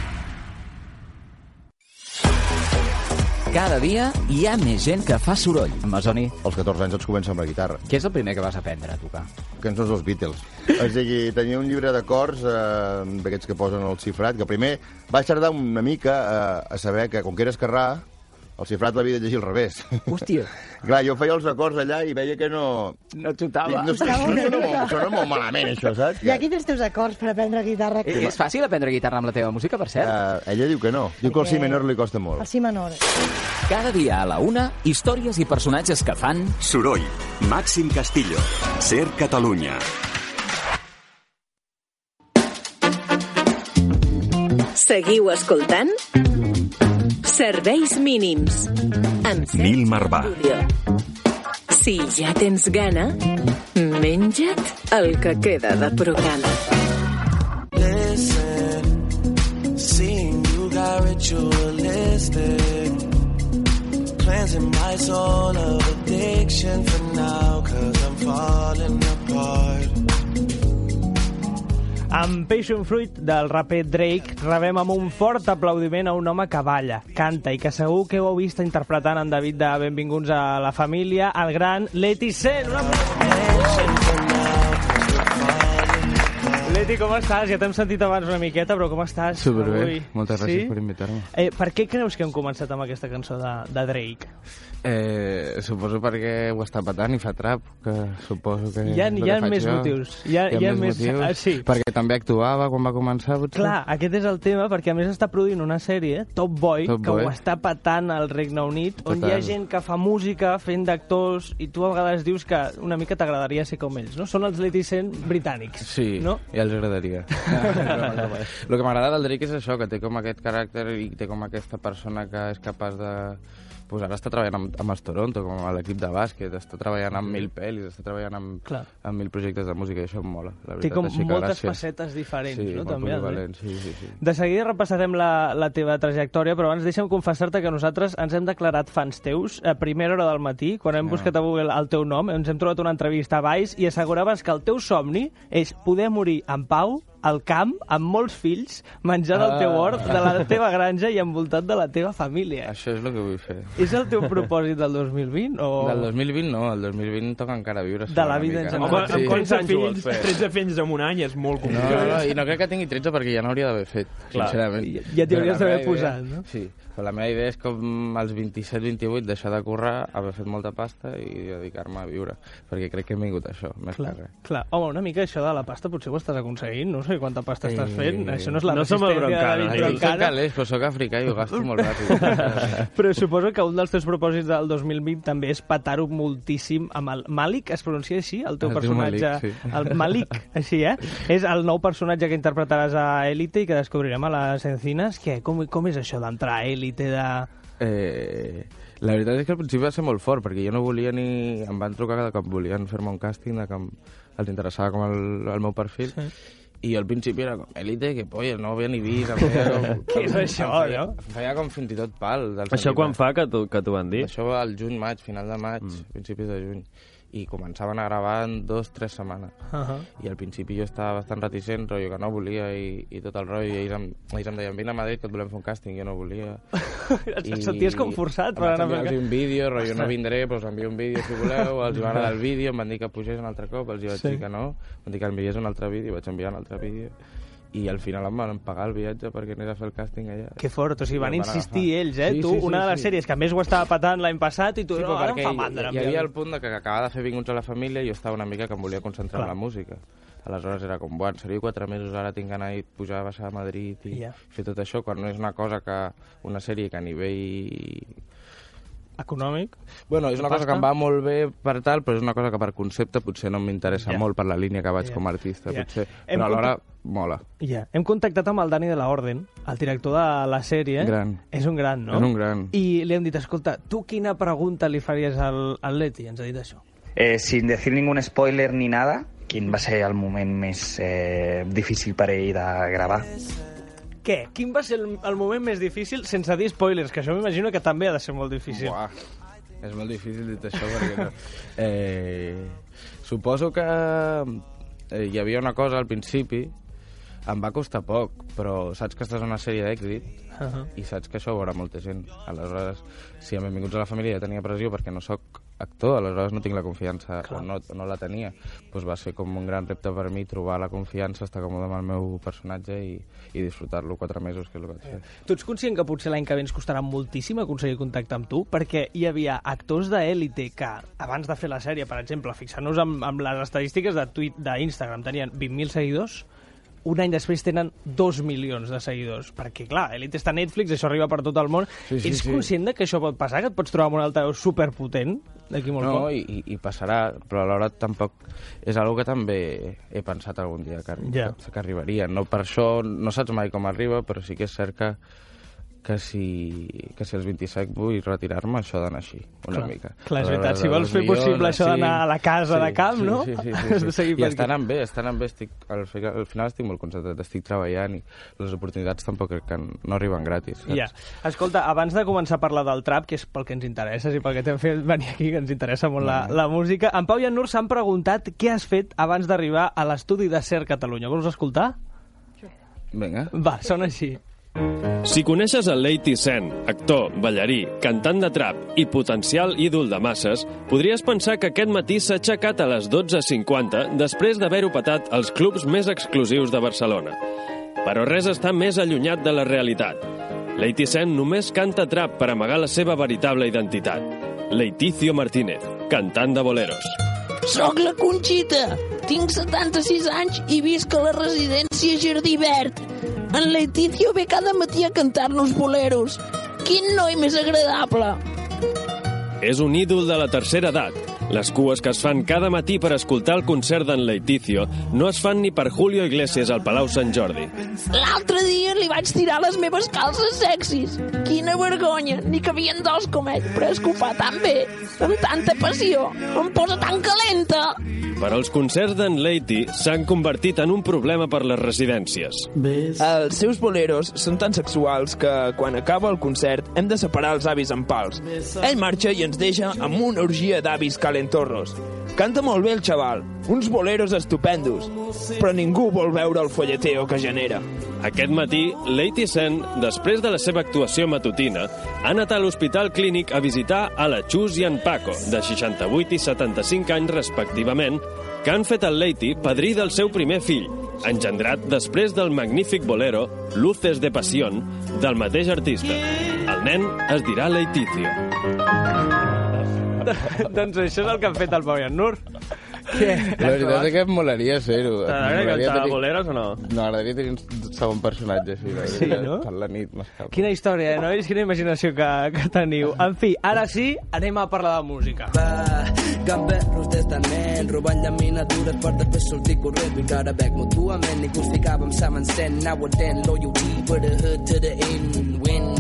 Cada dia hi ha més gent que fa soroll. Amazoni. Als 14 anys ets comença amb la guitarra. Què és el primer que vas aprendre a tocar? Cançons dels Beatles. o sigui, tenia un llibre d'acords, eh, d'aquests que posen el xifrat, que primer vaig tardar una mica eh, a saber que, com que era esquerrà, el xifrat l'havia de llegir al revés. Hòstia. Clar, jo feia els acords allà i veia que no... No xutava. No, sona, molt, sona molt malament, això, saps? I aquí tens teus acords per aprendre guitarra. I és fàcil aprendre guitarra amb la teva música, per cert? Uh, ella diu que no. Diu que al si menor li costa molt. El si menor. Cada dia a la una, històries i personatges que fan... Soroll. Màxim Castillo. Ser Catalunya. Seguiu escoltant? Serveis mínims. Amb Nil Marvà. Si ja tens gana, menja't el que queda de programa. Listen, seeing you got ritualistic. Cleansing my soul of addiction for now, cause I'm falling apart. Amb Passion Fruit del raper Drake rebem amb un fort aplaudiment a un home que balla, canta i que segur que ho heu vist interpretant en David de Benvinguts a la família, el gran Leti. Un aplaudiment! Leti, com estàs? Ja t'hem sentit abans una miqueta, però com estàs? Superbé. avui? Moltes gràcies Sí? per invitar-me. Eh, per què creus que hem començat amb aquesta cançó de, de Drake? Eh, suposo perquè ho està patant i fa trap, que suposo que... Hi ha- hi ha més jo. motius. Hi ha- hi ha més- motius. ah, sí. Perquè també actuava quan va començar, potser. Clar, aquest és el tema, perquè a més està produint una sèrie, Top Boy, Top que Boy. ho està patant al Regne Unit, on hi ha Total. gent que fa música fent d'actors i tu a vegades dius que una mica t'agradaria ser com ells, no? Són els Sen britànics. Sí, No? ja els agradaria. El que m'agrada del Drake és això, que té com aquest caràcter i té com aquesta persona que és capaç de... Pues ara està treballant amb, amb els Toronto, com a l'equip de bàsquet, està treballant amb mil pel·lis, està treballant amb, Clar. amb mil projectes de música i això em mola, la veritat. Té com així moltes gràcies. facetes diferents, sí, no? També, polivalent, sí, sí, sí. De seguida repassarem la, la teva trajectòria, però abans deixa'm confessar-te que nosaltres ens hem declarat fans teus a primera hora del matí, quan hem Ah. buscat a Google el teu nom, ens hem trobat una entrevista a Vice i asseguraves que el teu somni és poder morir en pau al camp, amb molts fills, menjant el teu Ah. hort de la teva granja i envoltat de la teva família. Això és el que vull fer. És el teu propòsit del 2020? O... Del 2020 no, el 2020 toca encara viure De la vida en general. Home, amb 13 anys fills, fer. 13 fills en un any és molt No, complicat. no, i no crec que tingui 13 perquè ja n'hauria d'haver fet, Clar. sincerament. Ja- ja t'hi hauries d'haver posat, no? Sí, però la meva idea és com als 27-28 deixar de currar, haver fet molta pasta i dedicar-me a viure, perquè crec que hem vingut a això, més Clar, que res. clar. Home, una mica això de la pasta potser ho estàs aconseguint, no sé quanta pasta estàs Eh, fent, això no és la no som el resistència de Broncano, David eh? Jo soc calés, però sóc africà i ho gasto molt ràpid. Però suposo que un dels teus propòsits del 2020 també és patar-ho moltíssim amb el Malik, es pronuncia així, el teu Es diu personatge? Malik, sí. El Malik, així, eh? És el nou personatge que interpretaràs a Élite i que descobrirem a les Encinas. Què? Com, com és això d'entrar a Élite de... Eh, la veritat és que al principi va ser molt fort, perquè jo no volia ni... Em van trucar cada cop, volien fer-me un càsting de que em- els interessava com el, el meu perfil. Sí. I al principi era com, Elite, que polla, no havia ni vist. Què és això, feia, no? Feia com fins i tot pal. Del Això quan fa que t'ho que van dir? Això va al juny, maig, final de maig, mm. principis de juny. I començaven a gravar en dos, tres setmanes. Ahà. I al principi jo estava bastant reticent, rotllo que no volia i, i tot el rotllo. I ells em, ells em deien, vine a Madrid que et volem fer un càsting. Jo no volia. Et senties com forçat per anar a fer un vídeo, rotllo, no vindré, però us envio un vídeo si voleu. Els va agradar el vídeo, em van dir que pugés un altre cop, els hi vaig Sí. dir que no. Em van dir que enviés un altre vídeo, vaig enviar un altre vídeo. I al final em van pagar el viatge perquè anés a fer el càsting allà. Que fort, o sigui, van em insistir agafar. ells, eh? Sí, tu, sí, sí, una de les sí. sèries que més ho estava patant l'any passat i tu, Sí, no, ara em fa hi, mandra. hi havia el punt de que acabava de fer Vinguts a la família i jo estava una mica que em volia concentrar Clar. en la música. Aleshores era com, bueno, seria quatre mesos, ara tinc d'anar i pujar, baixar a Madrid i Ja. fer tot això, quan no és una cosa que una sèrie que a nivell econòmic. Bueno, és una cosa que em va molt bé per tal, però és una cosa que per concepte potser no m'interessa Ja. molt per la línia que vaig Ja. com a artista, Ja. potser. Hem Però alhora contact- mola. Ja. Hem contactat amb el Dani de la Orden, el director de la sèrie. Gran. És un gran, no? És un gran. I li hem dit, escolta, tu quina pregunta li faries al, al Leti? Ens ha dit això. Eh, sin decir ningún spoiler ni nada, quin va ser el moment més eh, difícil per ell de gravar? Què? Quin va ser el, el moment més difícil, sense dir spoilers, que això m'imagino que també ha de ser molt difícil. Buah. És molt difícil dir això perquè no. Eh, suposo que eh, hi havia una cosa al principi, em va costar poc, però saps que estàs en una sèrie d'èxit Uh -huh. i saps que això ho veurà molta gent. Aleshores, si a Benvinguts a la Família ja tenia pressió perquè no sóc actor, aleshores no tinc la confiança, o no, o no la tenia, doncs va ser com un gran repte per mi trobar la confiança, estar còmode amb el meu personatge i, i disfrutar-lo quatre mesos, que és el que vaig fer. Tu ets conscient que potser l'any que ve ens costarà moltíssim aconseguir contacte amb tu? Perquè hi havia actors d'èlite que, abans de fer la sèrie, per exemple, fixant-nos amb, amb les estadístiques de tuit d'Instagram, tenien 20.000 seguidors, un any després tenen 2 milions de seguidors. Perquè, clar, Elite està a Netflix, això arriba per tot el món. Sí, sí, Ets sí. conscient de que això pot passar? Que et pots trobar amb un altaveu superpotent d'aquí molt No, poc? i, i, i passarà, però alhora tampoc és algo que també he pensat algun dia que, Ja. que, que arribaria. No per això no saps mai com arriba, però sí que és cert que, que, si, que si als 27 vull retirar-me, això ha d'anar així, una Clar. mica. Clar, és veritat, si vols fer milions, possible això d'anar a la casa de camp, sí, no? Sí, sí, sí, sí. seguir I està anant bé, està anant bé, estic, al, final, al final estic molt concentrat, estic treballant i les oportunitats tampoc crec que no arriben gratis. Saps? Ja. Escolta, abans de començar a parlar del trap, que és pel que ens interessa i pel que t'hem fet venir aquí, que ens interessa molt la, la música, en Pau i en Nur s'han preguntat què has fet abans d'arribar a l'estudi de Ser Catalunya. Vols escoltar? Vinga. Va, sona així. Si coneixes el Leity Sen, actor, ballarí, cantant de trap i potencial ídol de masses, podries pensar que aquest matí s'ha aixecat a les 12.50 després d'haver-ho petat als clubs més exclusius de Barcelona. Però res està més allunyat de la realitat. Leity Sen només canta trap per amagar la seva veritable identitat. Leiticio Martínez, cantant de boleros. Soc la Conxita, tinc 76 anys i visc a la residència Jardí Verd. En Leticio ve cada matí a cantar-nos boleros. Quin noi més agradable! És un ídol de la tercera edat. Les cues que es fan cada matí per escoltar el concert d'en Leiticio no es fan ni per Julio Iglesias al Palau Sant Jordi. L'altre dia li vaig tirar les meves calces sexis. Quina vergonya, ni cabien dos com ell, però és que ho fa tan bé, amb tanta passió, em posa tan calenta. Però els concerts d'en Leiti s'han convertit en un problema per les residències. Els seus boleros són tan sexuals que, quan acaba el concert, hem de separar els avis en pals. Ell marxa i ens deixa amb una orgia d'avis calentorros. Canta molt bé el xaval, uns boleros estupendos, però ningú vol veure el folleteo que genera. Aquest matí, Leiti Sen, després de la seva actuació matutina, ha anat a l'Hospital Clínic a visitar a la Xus i en Paco, de 68 i 75 anys respectivament, que han fet el Leiti padrí del seu primer fill, engendrat després del magnífic bolero Luces de Pasión del mateix artista. El nen es dirà Leiticio. Doncs això és el que han fet el Pau i en Nur. Què? La veritat és que em molaria ser-ho. T'agradaria cantar tenir- boleros o no? No, m'agradaria tenir un segon personatge així. la Sí, no? Per la nit m'escapa. Quina història, eh, nois? Quina imaginació que, que teniu. En fi, ara sí, anem a parlar de música. Gamberros testament, robant llaminatures per després sortir corrent i encara bec mútuament. Ningú es ficava amb Sam and Sen, now we're ten, loyalty for the hood to the end, win.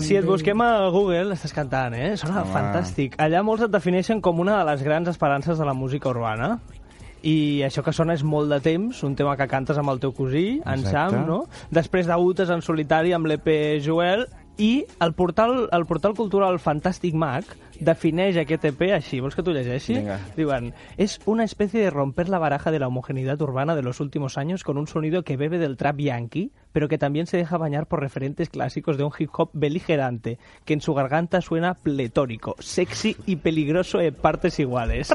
Si et busquem a Google, estàs cantant, eh? Sona Home. fantàstic. Allà molts et defineixen com una de les grans esperances de la música urbana. I això que sona és molt de temps, un tema que cantes amb el teu cosí, en Exacte. Sam, no? Després deutes en solitari amb l'EP Joel, i el portal, el portal cultural Fantàstic Mag defineix aquest EP així. Vols que t'ho llegeixi? Vinga. Diuen, es una especie de romper la baraja de la homogeneidad urbana de los últimos años con un sonido que bebe del trap yankee, pero que también se deja bañar por referentes clásicos de un hip hop beligerante, que en su garganta suena pletórico, sexy y peligroso en partes iguales.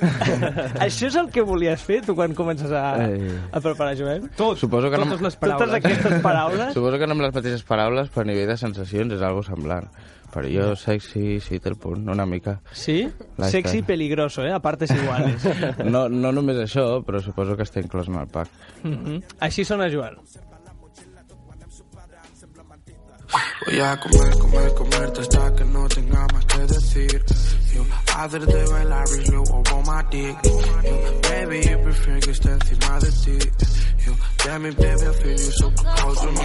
Això és el que volies fer tu quan comences a, Eh. a preparar, Joel? Tot, Suposo que no, totes les paraules. Totes aquestes paraules. Suposo que no amb les mateixes paraules, però a nivell de sensacions és algo semblant. Però jo, sexy, sí, té el punt, una mica. Sí? Sexy y peligroso, eh? A partes iguales. No, no només això, però suposo que està inclòs en el pack. Mhm. Així sona Joel. Voy a comer, comer, comerte hasta que no tenga más que decir. Yo, hacerte bailar y luego por my dick. Baby, yo prefiero que esté encima de ti.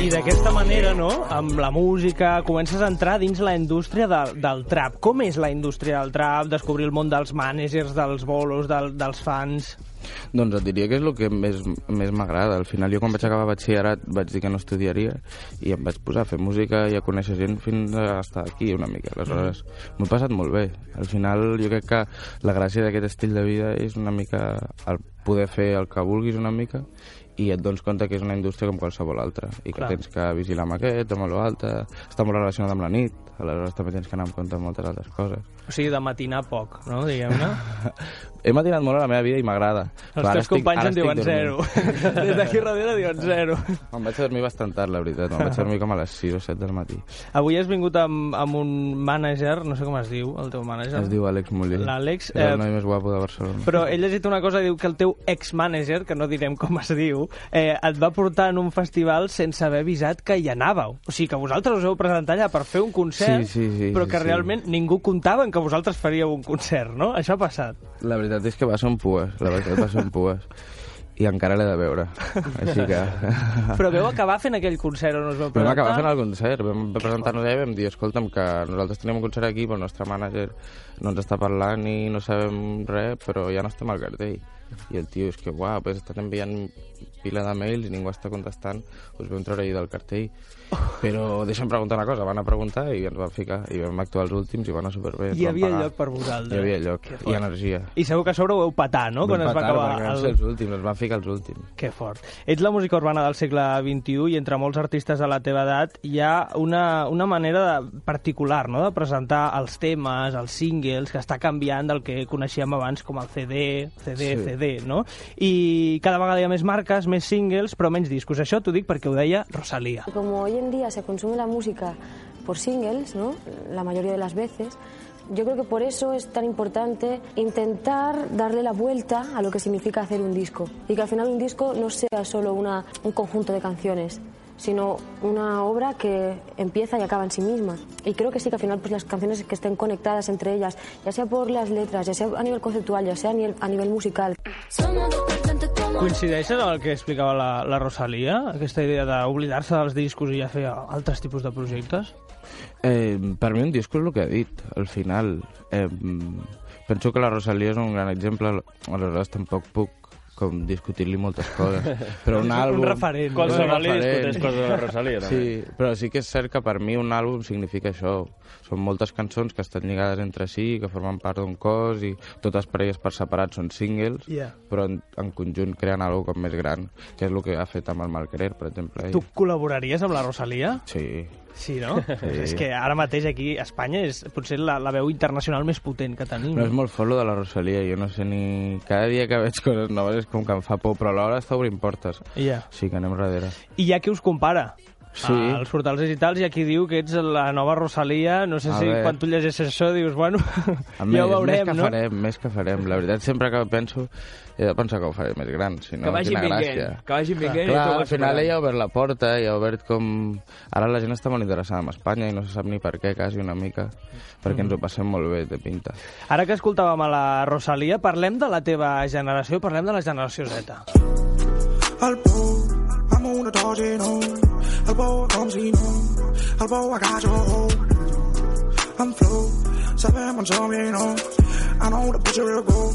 I d'aquesta manera, no?, amb la música, comences a entrar dins la indústria de, del trap. Com és la indústria del trap? Descobrir el món dels managers, dels bolos, del, dels fans... Doncs et diria que és el que més, més m'agrada. Al final, jo quan vaig acabar batxillerat vaig dir que no estudiaria i em vaig posar a fer música i a conèixer gent fins a estar aquí una mica. Aleshores, m'ho he passat molt bé. Al final, jo crec que la gràcia d'aquest estil de vida és una mica el poder fer el que vulguis una mica i et dones compte que és una indústria com qualsevol altra i que Clar. tens que vigilar amb aquest, amb l'altre, està molt relacionat amb la nit, aleshores també tens que anar amb compte amb moltes altres coses. O sigui, de matinar poc, no?, diguem-ne. He matinat molt a la meva vida i m'agrada. Els teus estic- companys ara en diuen estic zero. Des d'aquí darrere diuen zero. Em vaig dormir bastant tard, la veritat. Em vaig dormir com a les 6 o 7 del matí. Avui has vingut amb, amb un mànager, no sé com es diu, el teu mànager. Es diu Àlex Muller. L'Àlex, És el eh, noi més guapo de Barcelona. Però he llegit una cosa, diu que el teu ex-manager, que no direm com es diu, eh, et va portar en un festival sense haver avisat que hi anàveu. O sigui, que vosaltres us heu presentat allà per fer un concert, Sí, sí, sí, però sí, que sí. realment ningú comptava en que vosaltres faríeu un concert, no? Això ha passat. La veritat és que va ser un pues. La veritat va ser un pues. I encara l'he de veure. Així que... Però veu acabar fent aquell concert on us vau Vam presentar? acabar fent el concert, vam presentar-nos allà i vam dir, escolta'm, que nosaltres tenim un concert aquí, però el nostre mànager no ens està parlant i no sabem res, però ja no estem al cartell. I el tio és que, uau, pues estat enviant pila de mails i ningú està contestant, us vam treure ahir del cartell. Però deixa'm preguntar una cosa, van a preguntar i ens van ficar, i vam actuar els últims i va anar superbé. Hi van havia pagar. lloc per vosaltres. Hi havia lloc, i energia. I segur que a sobre ho heu patat, no?, quan Vam es va petar, acabar vam el... els últims, ens van ficar els últims. Que fort. Ets la música urbana del segle XXI i entre molts artistes de la teva edat hi ha una, una manera de, particular no? de presentar els temes, els singles, que està canviant del que coneixíem abans com el CD, CD, Sí. CD, no? I cada vegada hi ha més marques, singles, però menys discos. Això t'ho dic perquè ho deia Rosalía. Como hoy en día se consume la música por singles, ¿no? La mayoría de las veces. Yo creo que por eso es tan importante intentar darle la vuelta a lo que significa hacer un disco y que al final un disco no sea solo una, un conjunto de canciones, sino una obra que empieza y acaba en sí misma. Y creo que sí que al final pues las canciones que estén conectadas entre ellas, ya sea por las letras, ya sea a nivel conceptual, ya sea a nivel, a nivel musical. Coincideixes amb el que explicava la, la Rosalia? Aquesta idea d'oblidar-se dels discos i ja fer altres tipus de projectes? Eh, per mi un disco és el que ha dit, al final. Eh, penso que la Rosalia és un gran exemple, aleshores tampoc puc com discutir-li moltes coses. Però un Un àlbum... referent. Qualsevol un li discuteix coses de la Rosalia, també. Sí, però sí que és cert que per mi un àlbum significa això. Són moltes cançons que estan lligades entre si, que formen part d'un cos, i totes per elles per separat són singles, Yeah. però en, en conjunt creen alguna com més gran, que és el que ha fet amb el Malquerer, per exemple. Tu col·laboraries amb la Rosalia? Sí. Sí, no? Sí. És que ara mateix aquí a Espanya és potser la, la veu internacional més potent que tenim. Però és molt fort lo de la Rosalia, jo no sé ni... Cada dia que veig coses noves és com que em fa por, però alhora està obrint portes. Ja. Sí, que anem darrere. I hi ha qui us compara. Sí. als portals digitals hi ha qui diu que ets la nova Rosalia. No sé A si veure. quan tu llegeixes això dius, bueno, A ja més, ho veurem, més que no? farem, més que farem. La veritat, sempre que penso, he de pensar que ho faré més gran, si no, Que vagin quina vinguent, gràcia. que vagin vinguent i Clar, al final ella ha obert la porta, i ha obert com... Ara la gent està molt interessada en Espanya i no se sap ni per què, quasi una mica, perquè ens ho passem molt bé de pinta. Ara que escoltàvem a la Rosalia, parlem de la teva generació, parlem de la generació Z. El pou, I'm on a dodging home. El pou com si no, el pou a casa I'm flow, sabem on som i no. I know the picture will go.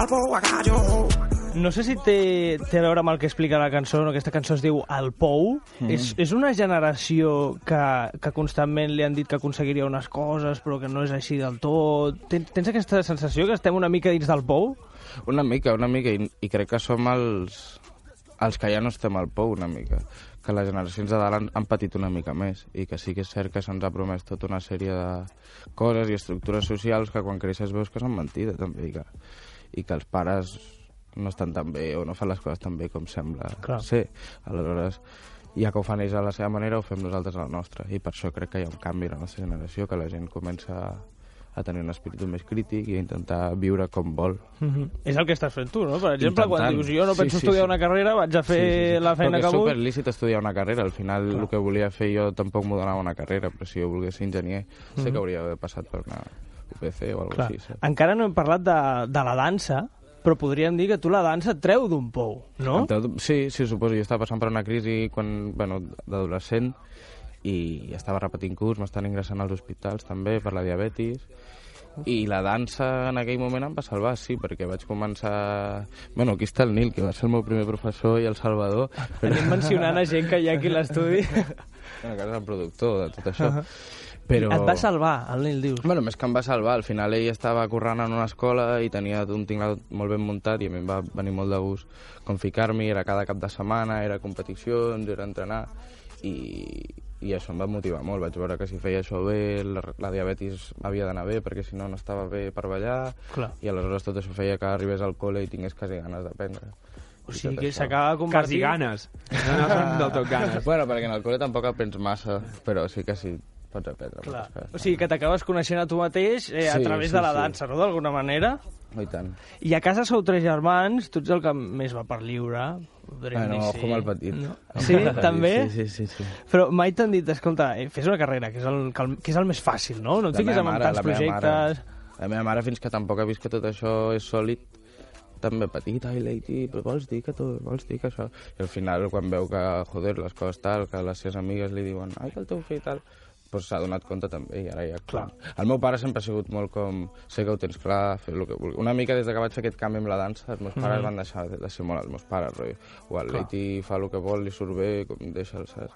El pou a casa No sé si té, té a veure amb el que explica la cançó, no? aquesta cançó es diu El Pou. Mm. És, és una generació que, que constantment li han dit que aconseguiria unes coses, però que no és així del tot. Tens, tens aquesta sensació que estem una mica dins del pou? Una mica, una mica, i, i crec que som els, els que ja no estem al pou una mica, que les generacions de dalt han, han patit una mica més, i que sí que és cert que se'ns ha promès tota una sèrie de coses i estructures socials que quan creixes veus que són mentida també, i que, i que els pares no estan tan bé o no fan les coses tan bé com sembla Clar. ser. Aleshores, ja que ho fan ells a la seva manera, ho fem nosaltres a la nostra, i per això crec que hi ha un canvi a la nostra generació, que la gent comença a tenir un espíritu més crític i a intentar viure com vol. Mhm. És el que estàs fent tu, no? Per exemple, quan Intentant. dius jo no Sí, penso sí, estudiar sí. una carrera, vaig a fer la feina que és vull. superlícit estudiar una carrera. Al final, el que volia fer jo tampoc m'ho donava una carrera, però si jo volgués ser enginyer, sé Mhm. que hauria d'haver passat per una UPC o alguna Clar. cosa així. saps? Encara no hem parlat de, de la dansa, però podríem dir que tu la dansa et treu d'un pou, no? Sí, sí, suposo. Jo estava passant per una crisi quan, bueno, d'adolescent i estava repetint curs, m'estan ingressant als hospitals també per la diabetis i la dansa en aquell moment em va salvar, sí, perquè vaig començar... Bueno, aquí està el Nil, que va ser el meu primer professor, i el Salvador. Anem mencionant a gent que hi ha aquí a l'estudi. Bueno, que és el productor de tot això. Ahà. Però... Et va salvar, el Nil, dius. Bueno, més que em va salvar, al final ell estava currant en una escola i tenia un tinglado molt ben muntat i a mi em va venir molt de gust com ficar-m'hi, era cada cap de setmana, era competicions, era entrenar i, i això em va motivar molt. Vaig veure que si feia això bé, la, la diabetis havia d'anar bé perquè si no no estava bé per ballar Clar. i aleshores tot això feia que arribés al col·le i tingués quasi ganes d'aprendre. O sigui que s'acaba convertint- Quasi ganes. No, no són del tot ganes. Bueno, perquè en el col·le tampoc aprens massa, però sí que sí pots aprendre. Clar. coses. O sigui que t'acabes coneixent a tu mateix eh, a Sí, través sí, de la sí. dansa, no? D'alguna manera. Oh, I tant. I a casa sou tres germans, tu ets el que més va per lliure. Bueno, dir, ojo amb el petit. No? Sí, amb el petit, també? sí, sí, sí, sí. Però mai t'han dit, escolta, eh, fes una carrera, que és el, que el, que és el més fàcil, no? No et La fiquis amb tants projectes... Mare, la meva mare, fins que tampoc ha vist que tot això és sòlid, també petit, ai, Leiti, però vols dir que tu, vols dir que això... I al final, quan veu que, joder, les coses tal, que les seves amigues li diuen, ai, que el teu fill tal, doncs s'ha donat compte també i ara ja... Clar. El meu pare sempre ha sigut molt com, sé que ho tens clar, fer el que vulguis. Una mica des de que vaig fer aquest canvi amb la dansa, els meus pares Mhm. van deixar de ser molt els meus pares, rotllo. O el. Leiti fa el que vol, li surt bé, com deixa'l, saps?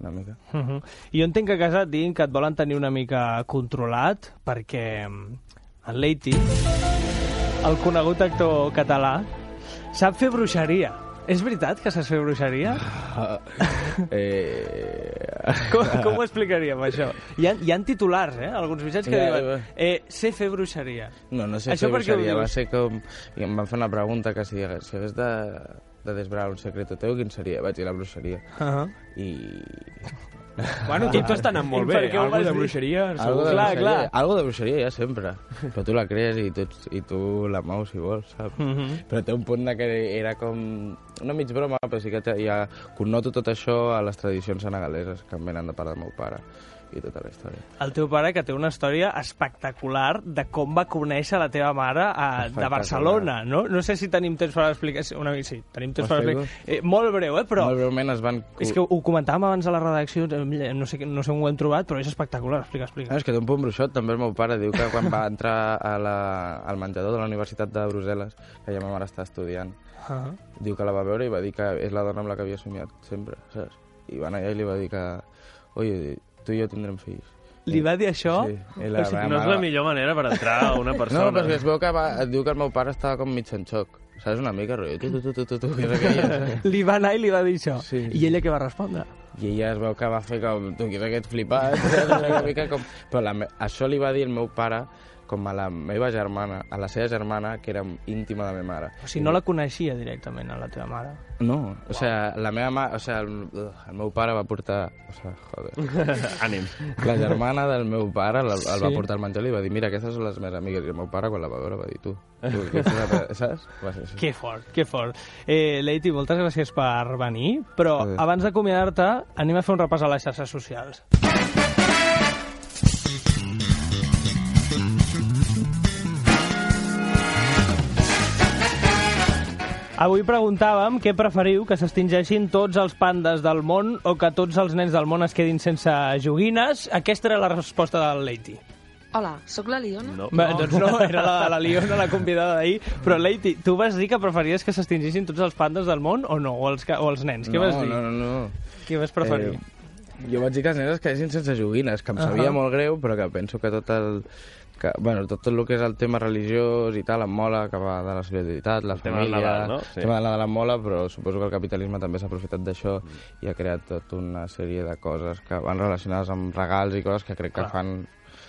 Una mica. Uh -huh. I jo entenc que a casa et diguin que et volen tenir una mica controlat, perquè mm, el Leiti, el conegut actor català, sap fer bruixeria. És veritat que saps fer bruixeria? eh... Com, com ho explicaríem, això? Hi ha, hi ha titulars, eh? Alguns mitjans que Ja, diuen ja. eh, sé fer bruixeria. No, no sé Això fer bruixeria, va ser com... I em van fer una pregunta que si, si hagués de, de desvelar un secret teu, quin seria? Vaig dir la bruixeria. Uh -huh. I... Bueno, tots estan anant molt bé. Algo de bruixeria... Algo de, Clar, bruixeria, clar. algo de bruixeria ha sempre. Però tu la crees i tu, i tu la mous si vols, saps? Mhm. Però té un punt de que era com... Una mig broma, però sí que ha... Connoto tot això a les tradicions senegaleses que em venen de part del meu pare i tota la història. El teu pare, que té una història espectacular de com va conèixer la teva mare a, de Espectacular. Barcelona, no? No sé si tenim temps per explicar... Una sí, tenim temps per explicar. Eh, molt breu, eh? Però Molt breument es van... és que ho, comentàvem abans a la redacció, eh, no sé, no sé on ho hem trobat, però és espectacular. Explica, explica. No, és que té un punt bruixot, també el meu pare diu que quan va entrar a la, al menjador de la Universitat de Brussel·les, que ja ma mare està estudiant, Ah. diu que la va veure i va dir que és la dona amb la que havia somiat sempre, saps? I va anar allà i li va dir que, oye, tu i jo tindrem fills. Li va dir això? Sí. I la O sigui, no és la millor manera per entrar a una persona. No, perquè es veu que va, et diu que el meu pare estava com mig en xoc. Saps? Una mica, rotllo, tu, tu, tu, tu, tu, tu, que és aquella... Li va anar i li va dir això. Sí. I ella què va respondre? I ella es veu que va fer com, tu, qui és aquest flipat? Una mica com... Però la, això li va dir el meu pare com a la meva germana, a la seva germana, que era íntima de la meva mare. O sigui, no la coneixia directament, a la teva mare. No, o sea, la meva mare, o sea, el, el meu pare va portar, o sea, joder. Ànim. La germana del meu pare el, el va Sí. portar al menjar i va dir, mira, aquestes són les meves amigues. I el meu pare, quan la va veure, va dir, tu, tu aquesta saps? Va ser així. Que fort, que fort. Eh, Leiti, moltes gràcies per venir, però Adéu. abans d'acomiadar-te, anem a fer un repàs a les xarxes socials. Avui preguntàvem què preferiu, que s'extingeixin tots els pandes del món o que tots els nens del món es quedin sense joguines. Aquesta era la resposta del Leiti. Hola, sóc la Liona. No. Bé, doncs no, era la, la Liona, la convidada d'ahir. Però, Leiti, tu vas dir que preferies que s'extingissin tots els pandes del món o no? O els, o els nens? Què no, vas dir? No, no, no. Què vas preferir? Eh, jo vaig dir que els nens es quedessin sense joguines, que em sabia Ahà. molt greu, però que penso que tot el... Que, bueno, tot el que és el tema religiós i tal em mola, que va de la solidaritat, la tema del família... Nadal, no? Sí. El tema del Nadal em mola, però suposo que el capitalisme també s'ha aprofitat d'això i ha creat tota una sèrie de coses que van relacionades amb regals i coses que crec que Clar. fan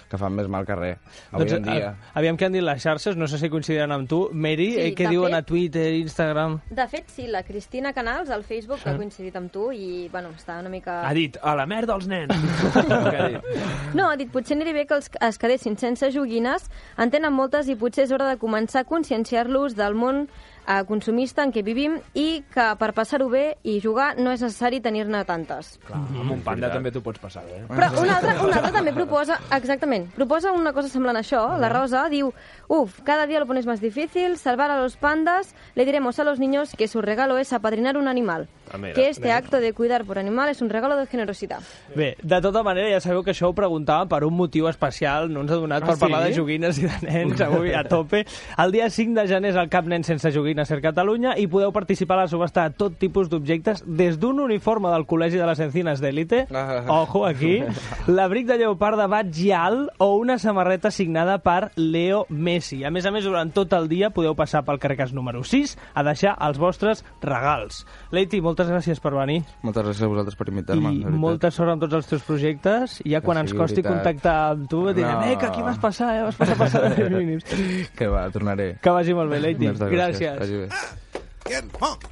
que fan més mal que res. Avui en dia... a- aviam què han dit les xarxes, no sé si coincidiran amb tu. Mary, Sí, eh, què diuen fet- a Twitter, Instagram? De fet, sí, la Cristina Canals, al Facebook, Sí. ha coincidit amb tu i, bueno, està una mica... Ha dit, a la merda els nens. Què ha dit? No, ha dit, potser aniria bé que els, es quedessin sense joguines, en tenen moltes i potser és hora de començar a conscienciar-los del món eh, consumista en què vivim i que per passar-ho bé i jugar no és necessari tenir-ne tantes. Clar, amb un panda també t'ho pots passar bé. Però un altre, un altre també proposa, exactament, proposa una cosa semblant a això. La Rosa diu, uf, cada día lo pones más difícil, salvar a los pandas, le diremos a los niños que su regalo es apadrinar un animal. Ah, mira. que este Mira. acto de cuidar por animal es un regalo de generosidad. Bé, de tota manera, ja sabeu que això ho preguntàvem per un motiu especial, no ens ha donat Ah, per sí? parlar de joguines i de nens, avui a tope. El dia 5 de gener és el Cap Nen Sense Joguines Ser Catalunya i podeu participar a la subhasta de tot tipus d'objectes, des d'un uniforme del Col·legi de les Encinas d'Elite, ojo aquí, l'abric de lleopard de Batgial o una samarreta signada per Leo Messi. A més a més, durant tot el dia podeu passar pel carcàs número 6 a deixar els vostres regals. Leiti, moltes gràcies per venir. Moltes gràcies a vosaltres per invitar-me. I de molta sort amb tots els teus projectes. I ja quan ens costi veritat. contactar amb tu, direm, No. eh, que aquí vas passar, eh, vas passar per Saber Mínims. Que va, tornaré. Que vagi molt bé, Leiti. Moltes Gràcies. Así es. Get funky.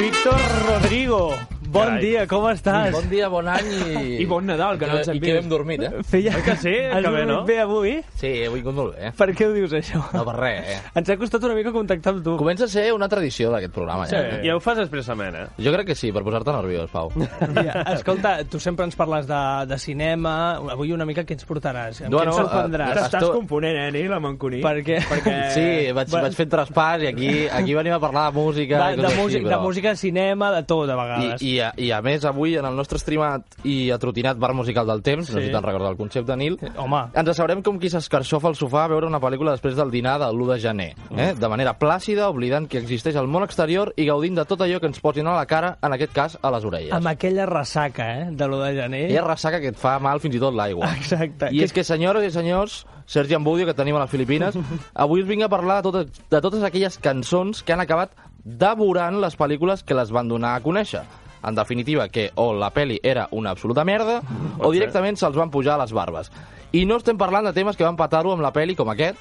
Víctor Rodrigo. Bon Carai. dia, com estàs? Bon dia, bon any i... I bon Nadal, que no ens hem I que vist. hem dormit, eh? Feia... Oi que sí? Has Que bé, no? bé avui? Sí, he vingut molt bé. Per què ho dius, això? No per res, eh? Ens ha costat una mica contactar amb tu. Comença a ser una tradició d'aquest programa, Sí, ja. ja ho fas expressament, eh? Jo crec que sí, per posar-te nerviós, Pau. Ja, escolta, tu sempre ens parles de, de cinema. Avui una mica què ens portaràs? Amb Bueno, què ens sorprendràs? eh, T'estàs confonent, eh, Nil, amb en Cuní? Per què? Perquè... Sí, vaig, Va- vaig fent traspàs i aquí, aquí venim a parlar de música... Va, i de, música, així, de però- música, cinema, de tot, a I, vegades. I, a, I a més, avui, en el nostre streamat i atrotinat bar musical del temps, Sí. no sé si te'n recordes el concepte, Nil, Home, ens asseurem com qui s'escarxofa al sofà a veure una pel·lícula després del dinar del l'1 de gener, eh? de manera plàcida, oblidant que existeix el món exterior i gaudint de tot allò que ens posin a la cara, en aquest cas, a les orelles. amb aquella ressaca, eh, de lo de gener. Ha ressaca que et fa mal fins i tot l'aigua. Exacte. I és que, senyores i senyors, Sergi Ambudio, que tenim a les Filipines, avui us vinc a parlar de totes, de totes aquelles cançons que han acabat devorant les pel·lícules que les van donar a conèixer. En definitiva, que o la peli era una absoluta merda o directament se'ls van pujar a les barbes. I no estem parlant de temes que van patar-ho amb la peli com aquest,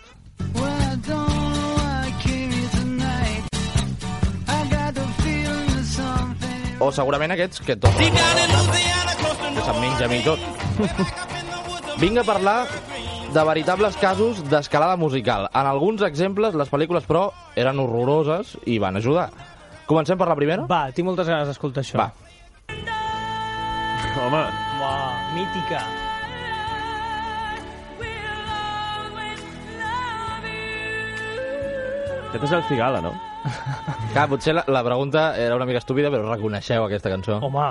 o segurament aquests que tots... Que se'n menja a mi tot. Vinc a parlar de veritables casos d'escalada musical. En alguns exemples, les pel·lícules, però, eren horroroses i van ajudar. Comencem per la primera? Va, tinc moltes ganes d'escoltar això. Va. Home, Uau, mítica. aquest és el Cigala, no? Clar, potser la, la pregunta era una mica estúpida, però reconeixeu aquesta cançó. Home,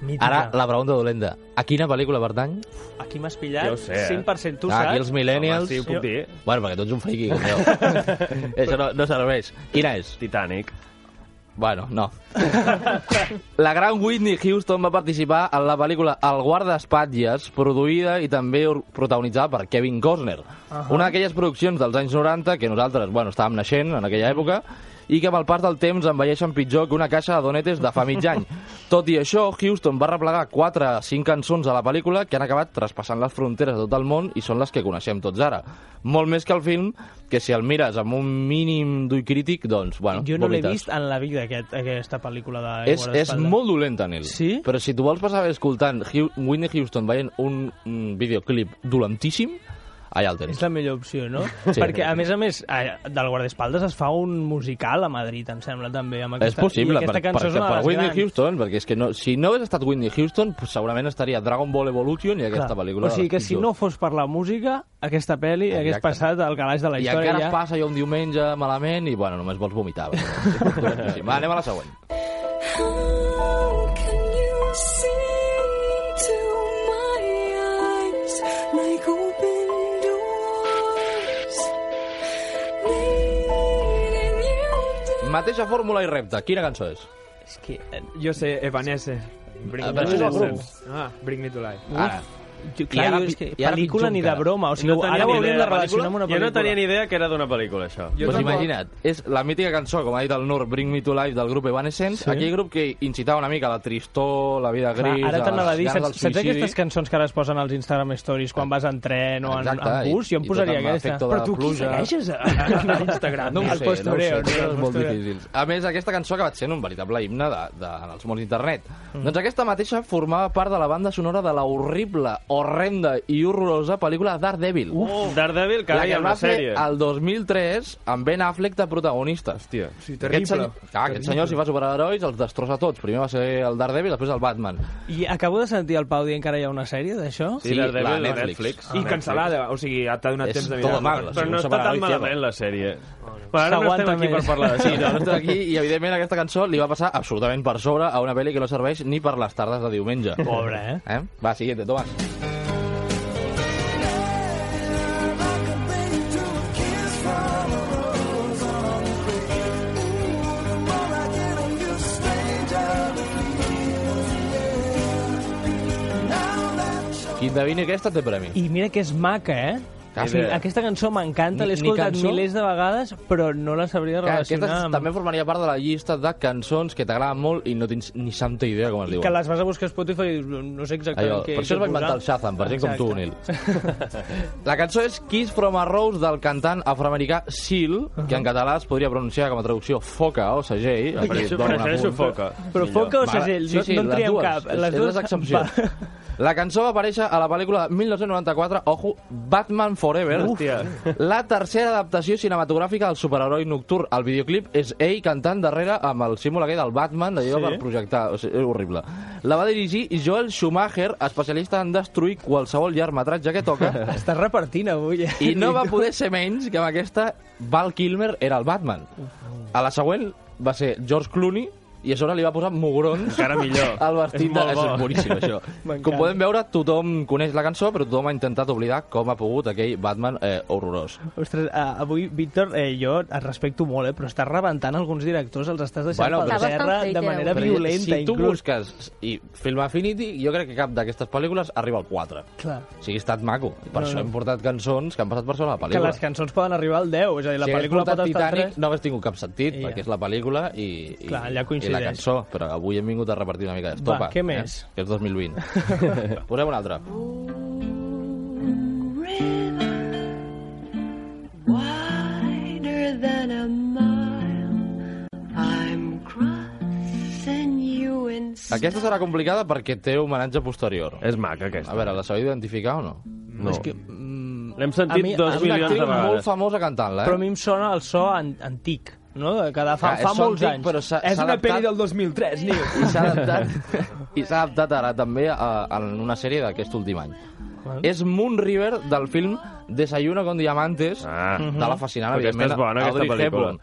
mítica. Ara, la pregunta dolenta. A quina pel·lícula pertany? Aquí m'has pillat, Ja ho sé, eh? 100% tu Ah, saps? Aquí els millennials... Home, sí, ho puc dir. Bueno, perquè tu ets un friqui, com jo. Això no, no serveix. Quina és? Titanic. Bueno, no. La gran Whitney Houston va participar en la pel·lícula El guardaespatlles, produïda i també protagonitzada per Kevin Costner. Ahà. Una d'aquelles produccions dels anys 90 que nosaltres, bueno, estàvem naixent en aquella època i que amb el pas del temps envelleixen pitjor que una caixa de donetes de fa mig any. Tot i això, Houston va replegar 4 o 5 cançons a la pel·lícula que han acabat traspassant les fronteres de tot el món i són les que coneixem tots ara. Molt més que el film, que si el mires amb un mínim d'ull crític, doncs, bueno, Jo no l'he vist en la vida, aquest, aquesta pel·lícula de És, és molt dolenta, Nil. Sí? Però si tu vols passar escoltant Whitney Houston veient un, un videoclip dolentíssim, allà el tens. És la millor opció, no? Sí. Perquè, a més a més, del guardaespaldes es fa un musical a Madrid, em sembla, també. Amb És aquesta, possible, I aquesta per, és una per Whitney grans. Houston, perquè és que no, si no hagués estat Whitney Houston, pues segurament estaria Dragon Ball Evolution i aquesta Clar. pel·lícula. O sigui que si no fos per la música, aquesta pel·li hagués Exacte. passat al calaix de la I història encara ja. es passa jo un diumenge malament i, bueno, només vols vomitar. perquè- Va, anem a la següent. Mm. Mateixa fórmula i repte. Quina cançó és? És que... eh, Jo sé, Evanesce. Bring Ah, Me però to això és el Life. grup. Ah, Bring Me to Life. Ara. Jo, clar, I ara jo és que i ara pel·lícula ni de broma. O sigui, no ara ho ni hauríem idea de relacionar amb una Jo pel·lícula. no tenia ni idea que era d'una pel·lícula, això. Pues imagina't, és la mítica cançó, com ha dit el Nur, Bring Me to Life del grup Evanescence, Sí. aquell grup que incitava una mica a la tristor, la vida Clar, gris, ara t'anava a dir, saps, saps aquestes cançons que ara es posen als Instagram Stories quan vas en tren o en, Exacte, en bus? Jo em posaria aquesta. Però tu qui segueixes a, a, a Instagram? No ho Al sé, no ho sé, Al molt difícils. A més, aquesta cançó ha acabat sent un veritable himne de, de, dels mons d'internet. Mm. Doncs aquesta mateixa formava part de la banda sonora de la horrible, horrenda i horrorosa pel·lícula Daredevil. Uf, Daredevil, que la ha fer sèrie. el 2003 amb Ben Affleck de protagonista. Hòstia. Sí, Aquest terrible. senyor, clar, aquest senyor s'hi fa superherois, els destrossa tots. Primer va ser el Daredevil, després el Batman. I acabo de sentir el Pau dient que ara hi ha una sèrie d'això? Sí, Daredevil la Netflix. Netflix. I cancel·lada, o sigui, t'ha donat temps de mirar. mal, Però no està tan malament, la sèrie. Però ara no estem aquí per parlar de Sí, no, no estem aquí i evidentment aquesta cançó li va passar absolutament per sobre a una pel·li que no serveix ni per les tardes de diumenge. Pobre, eh? eh? Va, siguiente, Tomàs. Qui endevini aquesta té premi. I mira que és maca, eh? Ah, sigui, sí. aquesta cançó m'encanta, l'he escoltat cançó? milers de vegades, però no la sabria Clar, aquesta relacionar amb... també formaria part de la llista de cançons que t'agraden molt i no tens ni santa idea com es diuen. Que les vas a buscar a Spotify i no sé exactament Allò, què per això es va inventar el Shazam, per gent com tu, Nil. La cançó és Kiss from a Rose del cantant afroamericà Seal, que en català es podria pronunciar com a traducció foca o segell. Prefereixo foca. Però foca o segell? Sí, No- sí, no en triem dues. cap. És, Les és dues- l'excepció. La cançó va aparèixer a la pel·lícula de 1994, ojo, Batman Forever, Hòstia. la tercera adaptació cinematogràfica del superheroi nocturn. El videoclip és ell cantant darrere amb el símbol aquell del Batman, d'allò Sí? per projectar. O sigui, és horrible. La va dirigir Joel Schumacher, especialista en destruir qualsevol llargmetratge que toca, Estàs repartint avui, eh? i no va poder ser menys que amb aquesta Val Kilmer era el Batman. A la següent va ser George Clooney, i a sobre li va posar mugrons Encara millor. al vestit. És de... És boníssim, això. Com podem veure, tothom coneix la cançó, però tothom ha intentat oblidar com ha pogut aquell Batman eh, horrorós. Ostres, uh, avui, Víctor, eh, jo et respecto molt, eh, però estàs rebentant alguns directors, els estàs deixant Bueno, per terra de manera Però violenta, si tu inclús. busques i Film Affinity, jo crec que cap d'aquestes pel·lícules arriba al 4. Clar. O sigui, ha estat maco. Per No, això no. hem portat cançons que han passat per sobre la Que pel·lícula. les cançons poden arribar al 10, és a dir, la si pel·lícula pot estar Titanic 3. no hagués tingut cap sentit, I ja. perquè és la pel·lícula i, i, Clar, allà i la cançó, però avui hem vingut a repartir una mica d'estopa. Va, què més? Eh? Que és 2020. Posem una altra. wider than a mile. I'm crossing you in Aquesta serà complicada perquè té homenatge posterior. És maca, aquesta. A veure, la sabeu identificar o no? No. És que, mm, L'hem sentit mi- dos milions de Actriu molt vegades. famosa cantant-la, eh? Però a mi em sona el so an antic, no? Que de fa, Clar, fa molts antic, anys. però És una pel·li del 2003, Nil. i s'ha adaptat, i s'ha adaptat ara també a, a una sèrie d'aquest últim any. És Moon River del film Desayuno con Diamantes Ah. de la fascinant, evidentment, és bona, Audrey. Hepburn.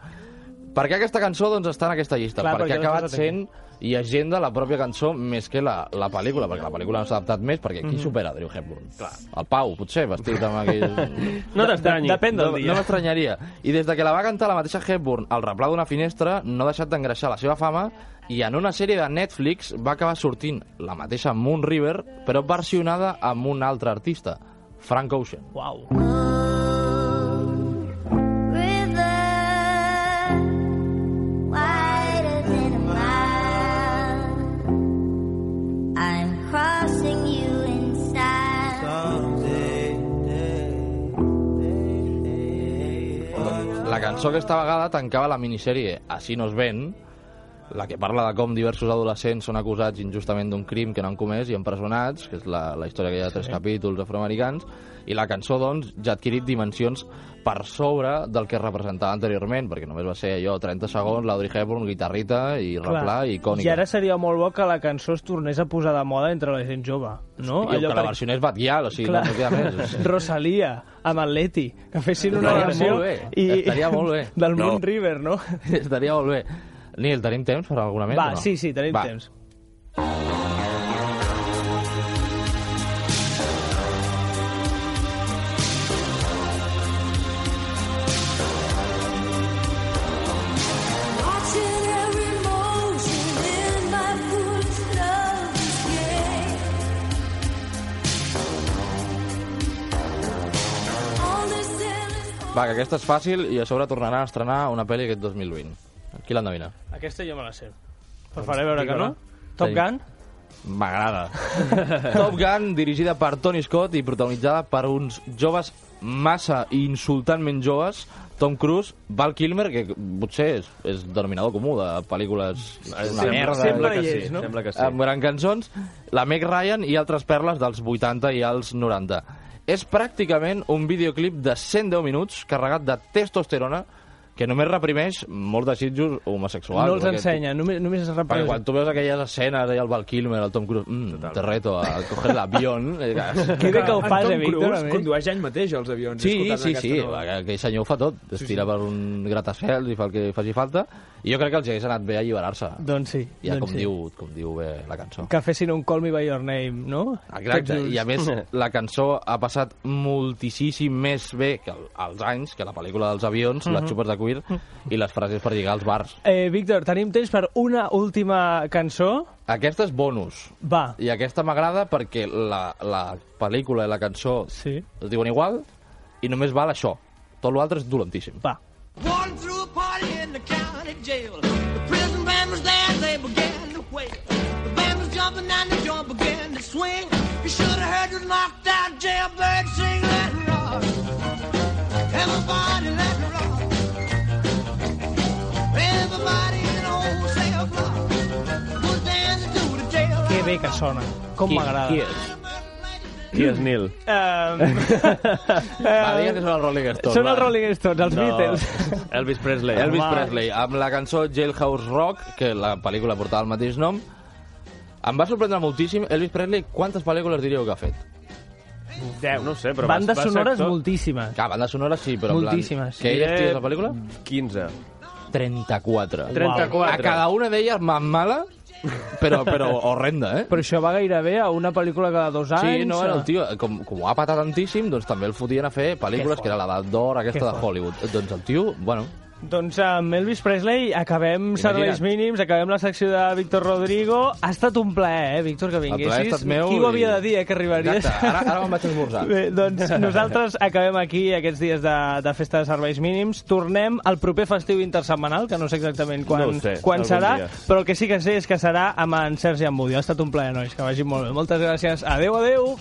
Per què aquesta cançó doncs, està en aquesta llista? Clar, perquè perquè ha acabat sent i agenda la pròpia cançó més que la, la pel·lícula, perquè la pel·lícula no s'ha adaptat més, perquè qui Mhm. supera Audrey Hepburn? Clar. El Pau, potser, vestit amb aquell... No t'estranyi. Depèn del no, dia. No m'estranyaria. I des de que la va cantar la mateixa Hepburn al replà d'una finestra, no ha deixat d'engreixar la seva fama i en una sèrie de Netflix va acabar sortint la mateixa Moon River, però versionada amb un altre artista, Frank Ocean. Uau. La cançó aquesta vegada tancava la minissèrie Així no es ven, la que parla de com diversos adolescents són acusats injustament d'un crim que no han comès i empresonats, que és la, la història que hi ha de tres Sí. capítols afroamericans, i la cançó, doncs, ja ha adquirit dimensions per sobre del que representava anteriorment, perquè només va ser allò, 30 segons, l'Audrey Hepburn, guitarrita i replà i icònica. I ara seria molt bo que la cançó es tornés a posar de moda entre la gent jove, no? I que la versió és Batguial, o sigui, Clar. no, no queda més. Rosalia, amb el Leti, que fessin una Estaria versió molt bé, i... estaria molt bé. del No. Moon River, no? Estaria molt bé. Nil, tenim temps per alguna més? Va, no? sí, sí, tenim Va. temps. Va, que aquesta és fàcil i a sobre tornarà a estrenar una pel·li aquest 2020. Qui l'endevina? Aquesta jo me la sé. Però faré veure que no. Top. Gun? M'agrada. Top Gun, dirigida per Tony Scott i protagonitzada per uns joves massa i insultantment joves, Tom Cruise, Val Kilmer, que potser és, és denominador comú de pel·lícules una Sembla- merda. sembla que sí, no? sembla que sí. Amb grans cançons, la Meg Ryan i altres perles dels 80 i els 90. És pràcticament un videoclip de 110 minuts carregat de testosterona que només reprimeix molts desitjos homosexuals. No els perquè- ensenya, només, només es perquè repeteix. quan tu veus aquelles escenes, eh, el Val Kilmer, el Tom Cruise, mm, te reto a coger l'avión... eh, Que bé que ho fas, Tom eh, Víctor, Cruise a més. condueix ell mateix els avions. Sí, sí, sí, aquell senyor ho fa tot, es tira per un gratacels i fa el que faci falta, i jo crec que els hagués anat bé alliberar-se. Doncs sí. Ja doncs com, sí. diu, com diu bé la cançó. Que fessin un Call Me By Your Name, no? Exacte, i a més la cançó ha passat moltíssim més bé que el- els anys, que la pel·lícula dels avions, les Mhm. xupes de cuir i les frases per lligar als bars. Eh, Víctor, tenim temps per una última cançó? Aquesta és bonus. Va. I aquesta m'agrada perquè la, la pel·lícula i la cançó sí. es diuen igual i només val això. Tot l'altre és dolentíssim. Va. And the joint began to swing. You should have heard the knocked out jailbird sing, let it rock. Everybody let it rock. Everybody in the whole cell block was dancing to the jail. Que bé que sona. Com m'agrada. qui és? Qui és Neil? Um, Va, digues que són els Rolling Stones. Són va. els Rolling Stones, els No, Beatles. Elvis Presley. Elvis Home. Presley, amb la cançó Jailhouse Rock, que la pel·lícula portava el mateix nom. Em va sorprendre moltíssim Elvis Presley quantes pel·lícules diríeu que ha fet? 10. No sé, però Bandes va, va ser sonores actor. moltíssimes. Clar, bandes sonores sí, però en plan... Moltíssimes. Que ell Diré estigui a la pel·lícula? 15. 34. 34. A cada una d'elles más mala, però, però horrenda, eh? Però això va gairebé a una pel·lícula cada dos anys. Sí, no, el tio, com, com ho ha patat tantíssim, doncs també el fotien a fer pel·lícules, Que que era l'edat d'or, aquesta Que de fort. Hollywood. Doncs el tio, bueno, Doncs amb Elvis Presley acabem serveis mínims, acabem la secció de Víctor Rodrigo. Ha estat un plaer, eh, Víctor, que El plaer ha vinguessis. estat meu Qui ho i- havia de dir, eh, que arribaries? Exacte, ara- ara me'n vaig esmorzar. Bé, doncs nosaltres acabem aquí aquests dies de, de festa de serveis mínims. Tornem al proper festiu intersetmanal, que no sé exactament quan, No sé, quan serà, dia. però el que sí que sé és que serà amb en Sergi Ambudi. Ha estat un plaer, nois, que vagi molt bé. Moltes gràcies. Adeu, adeu.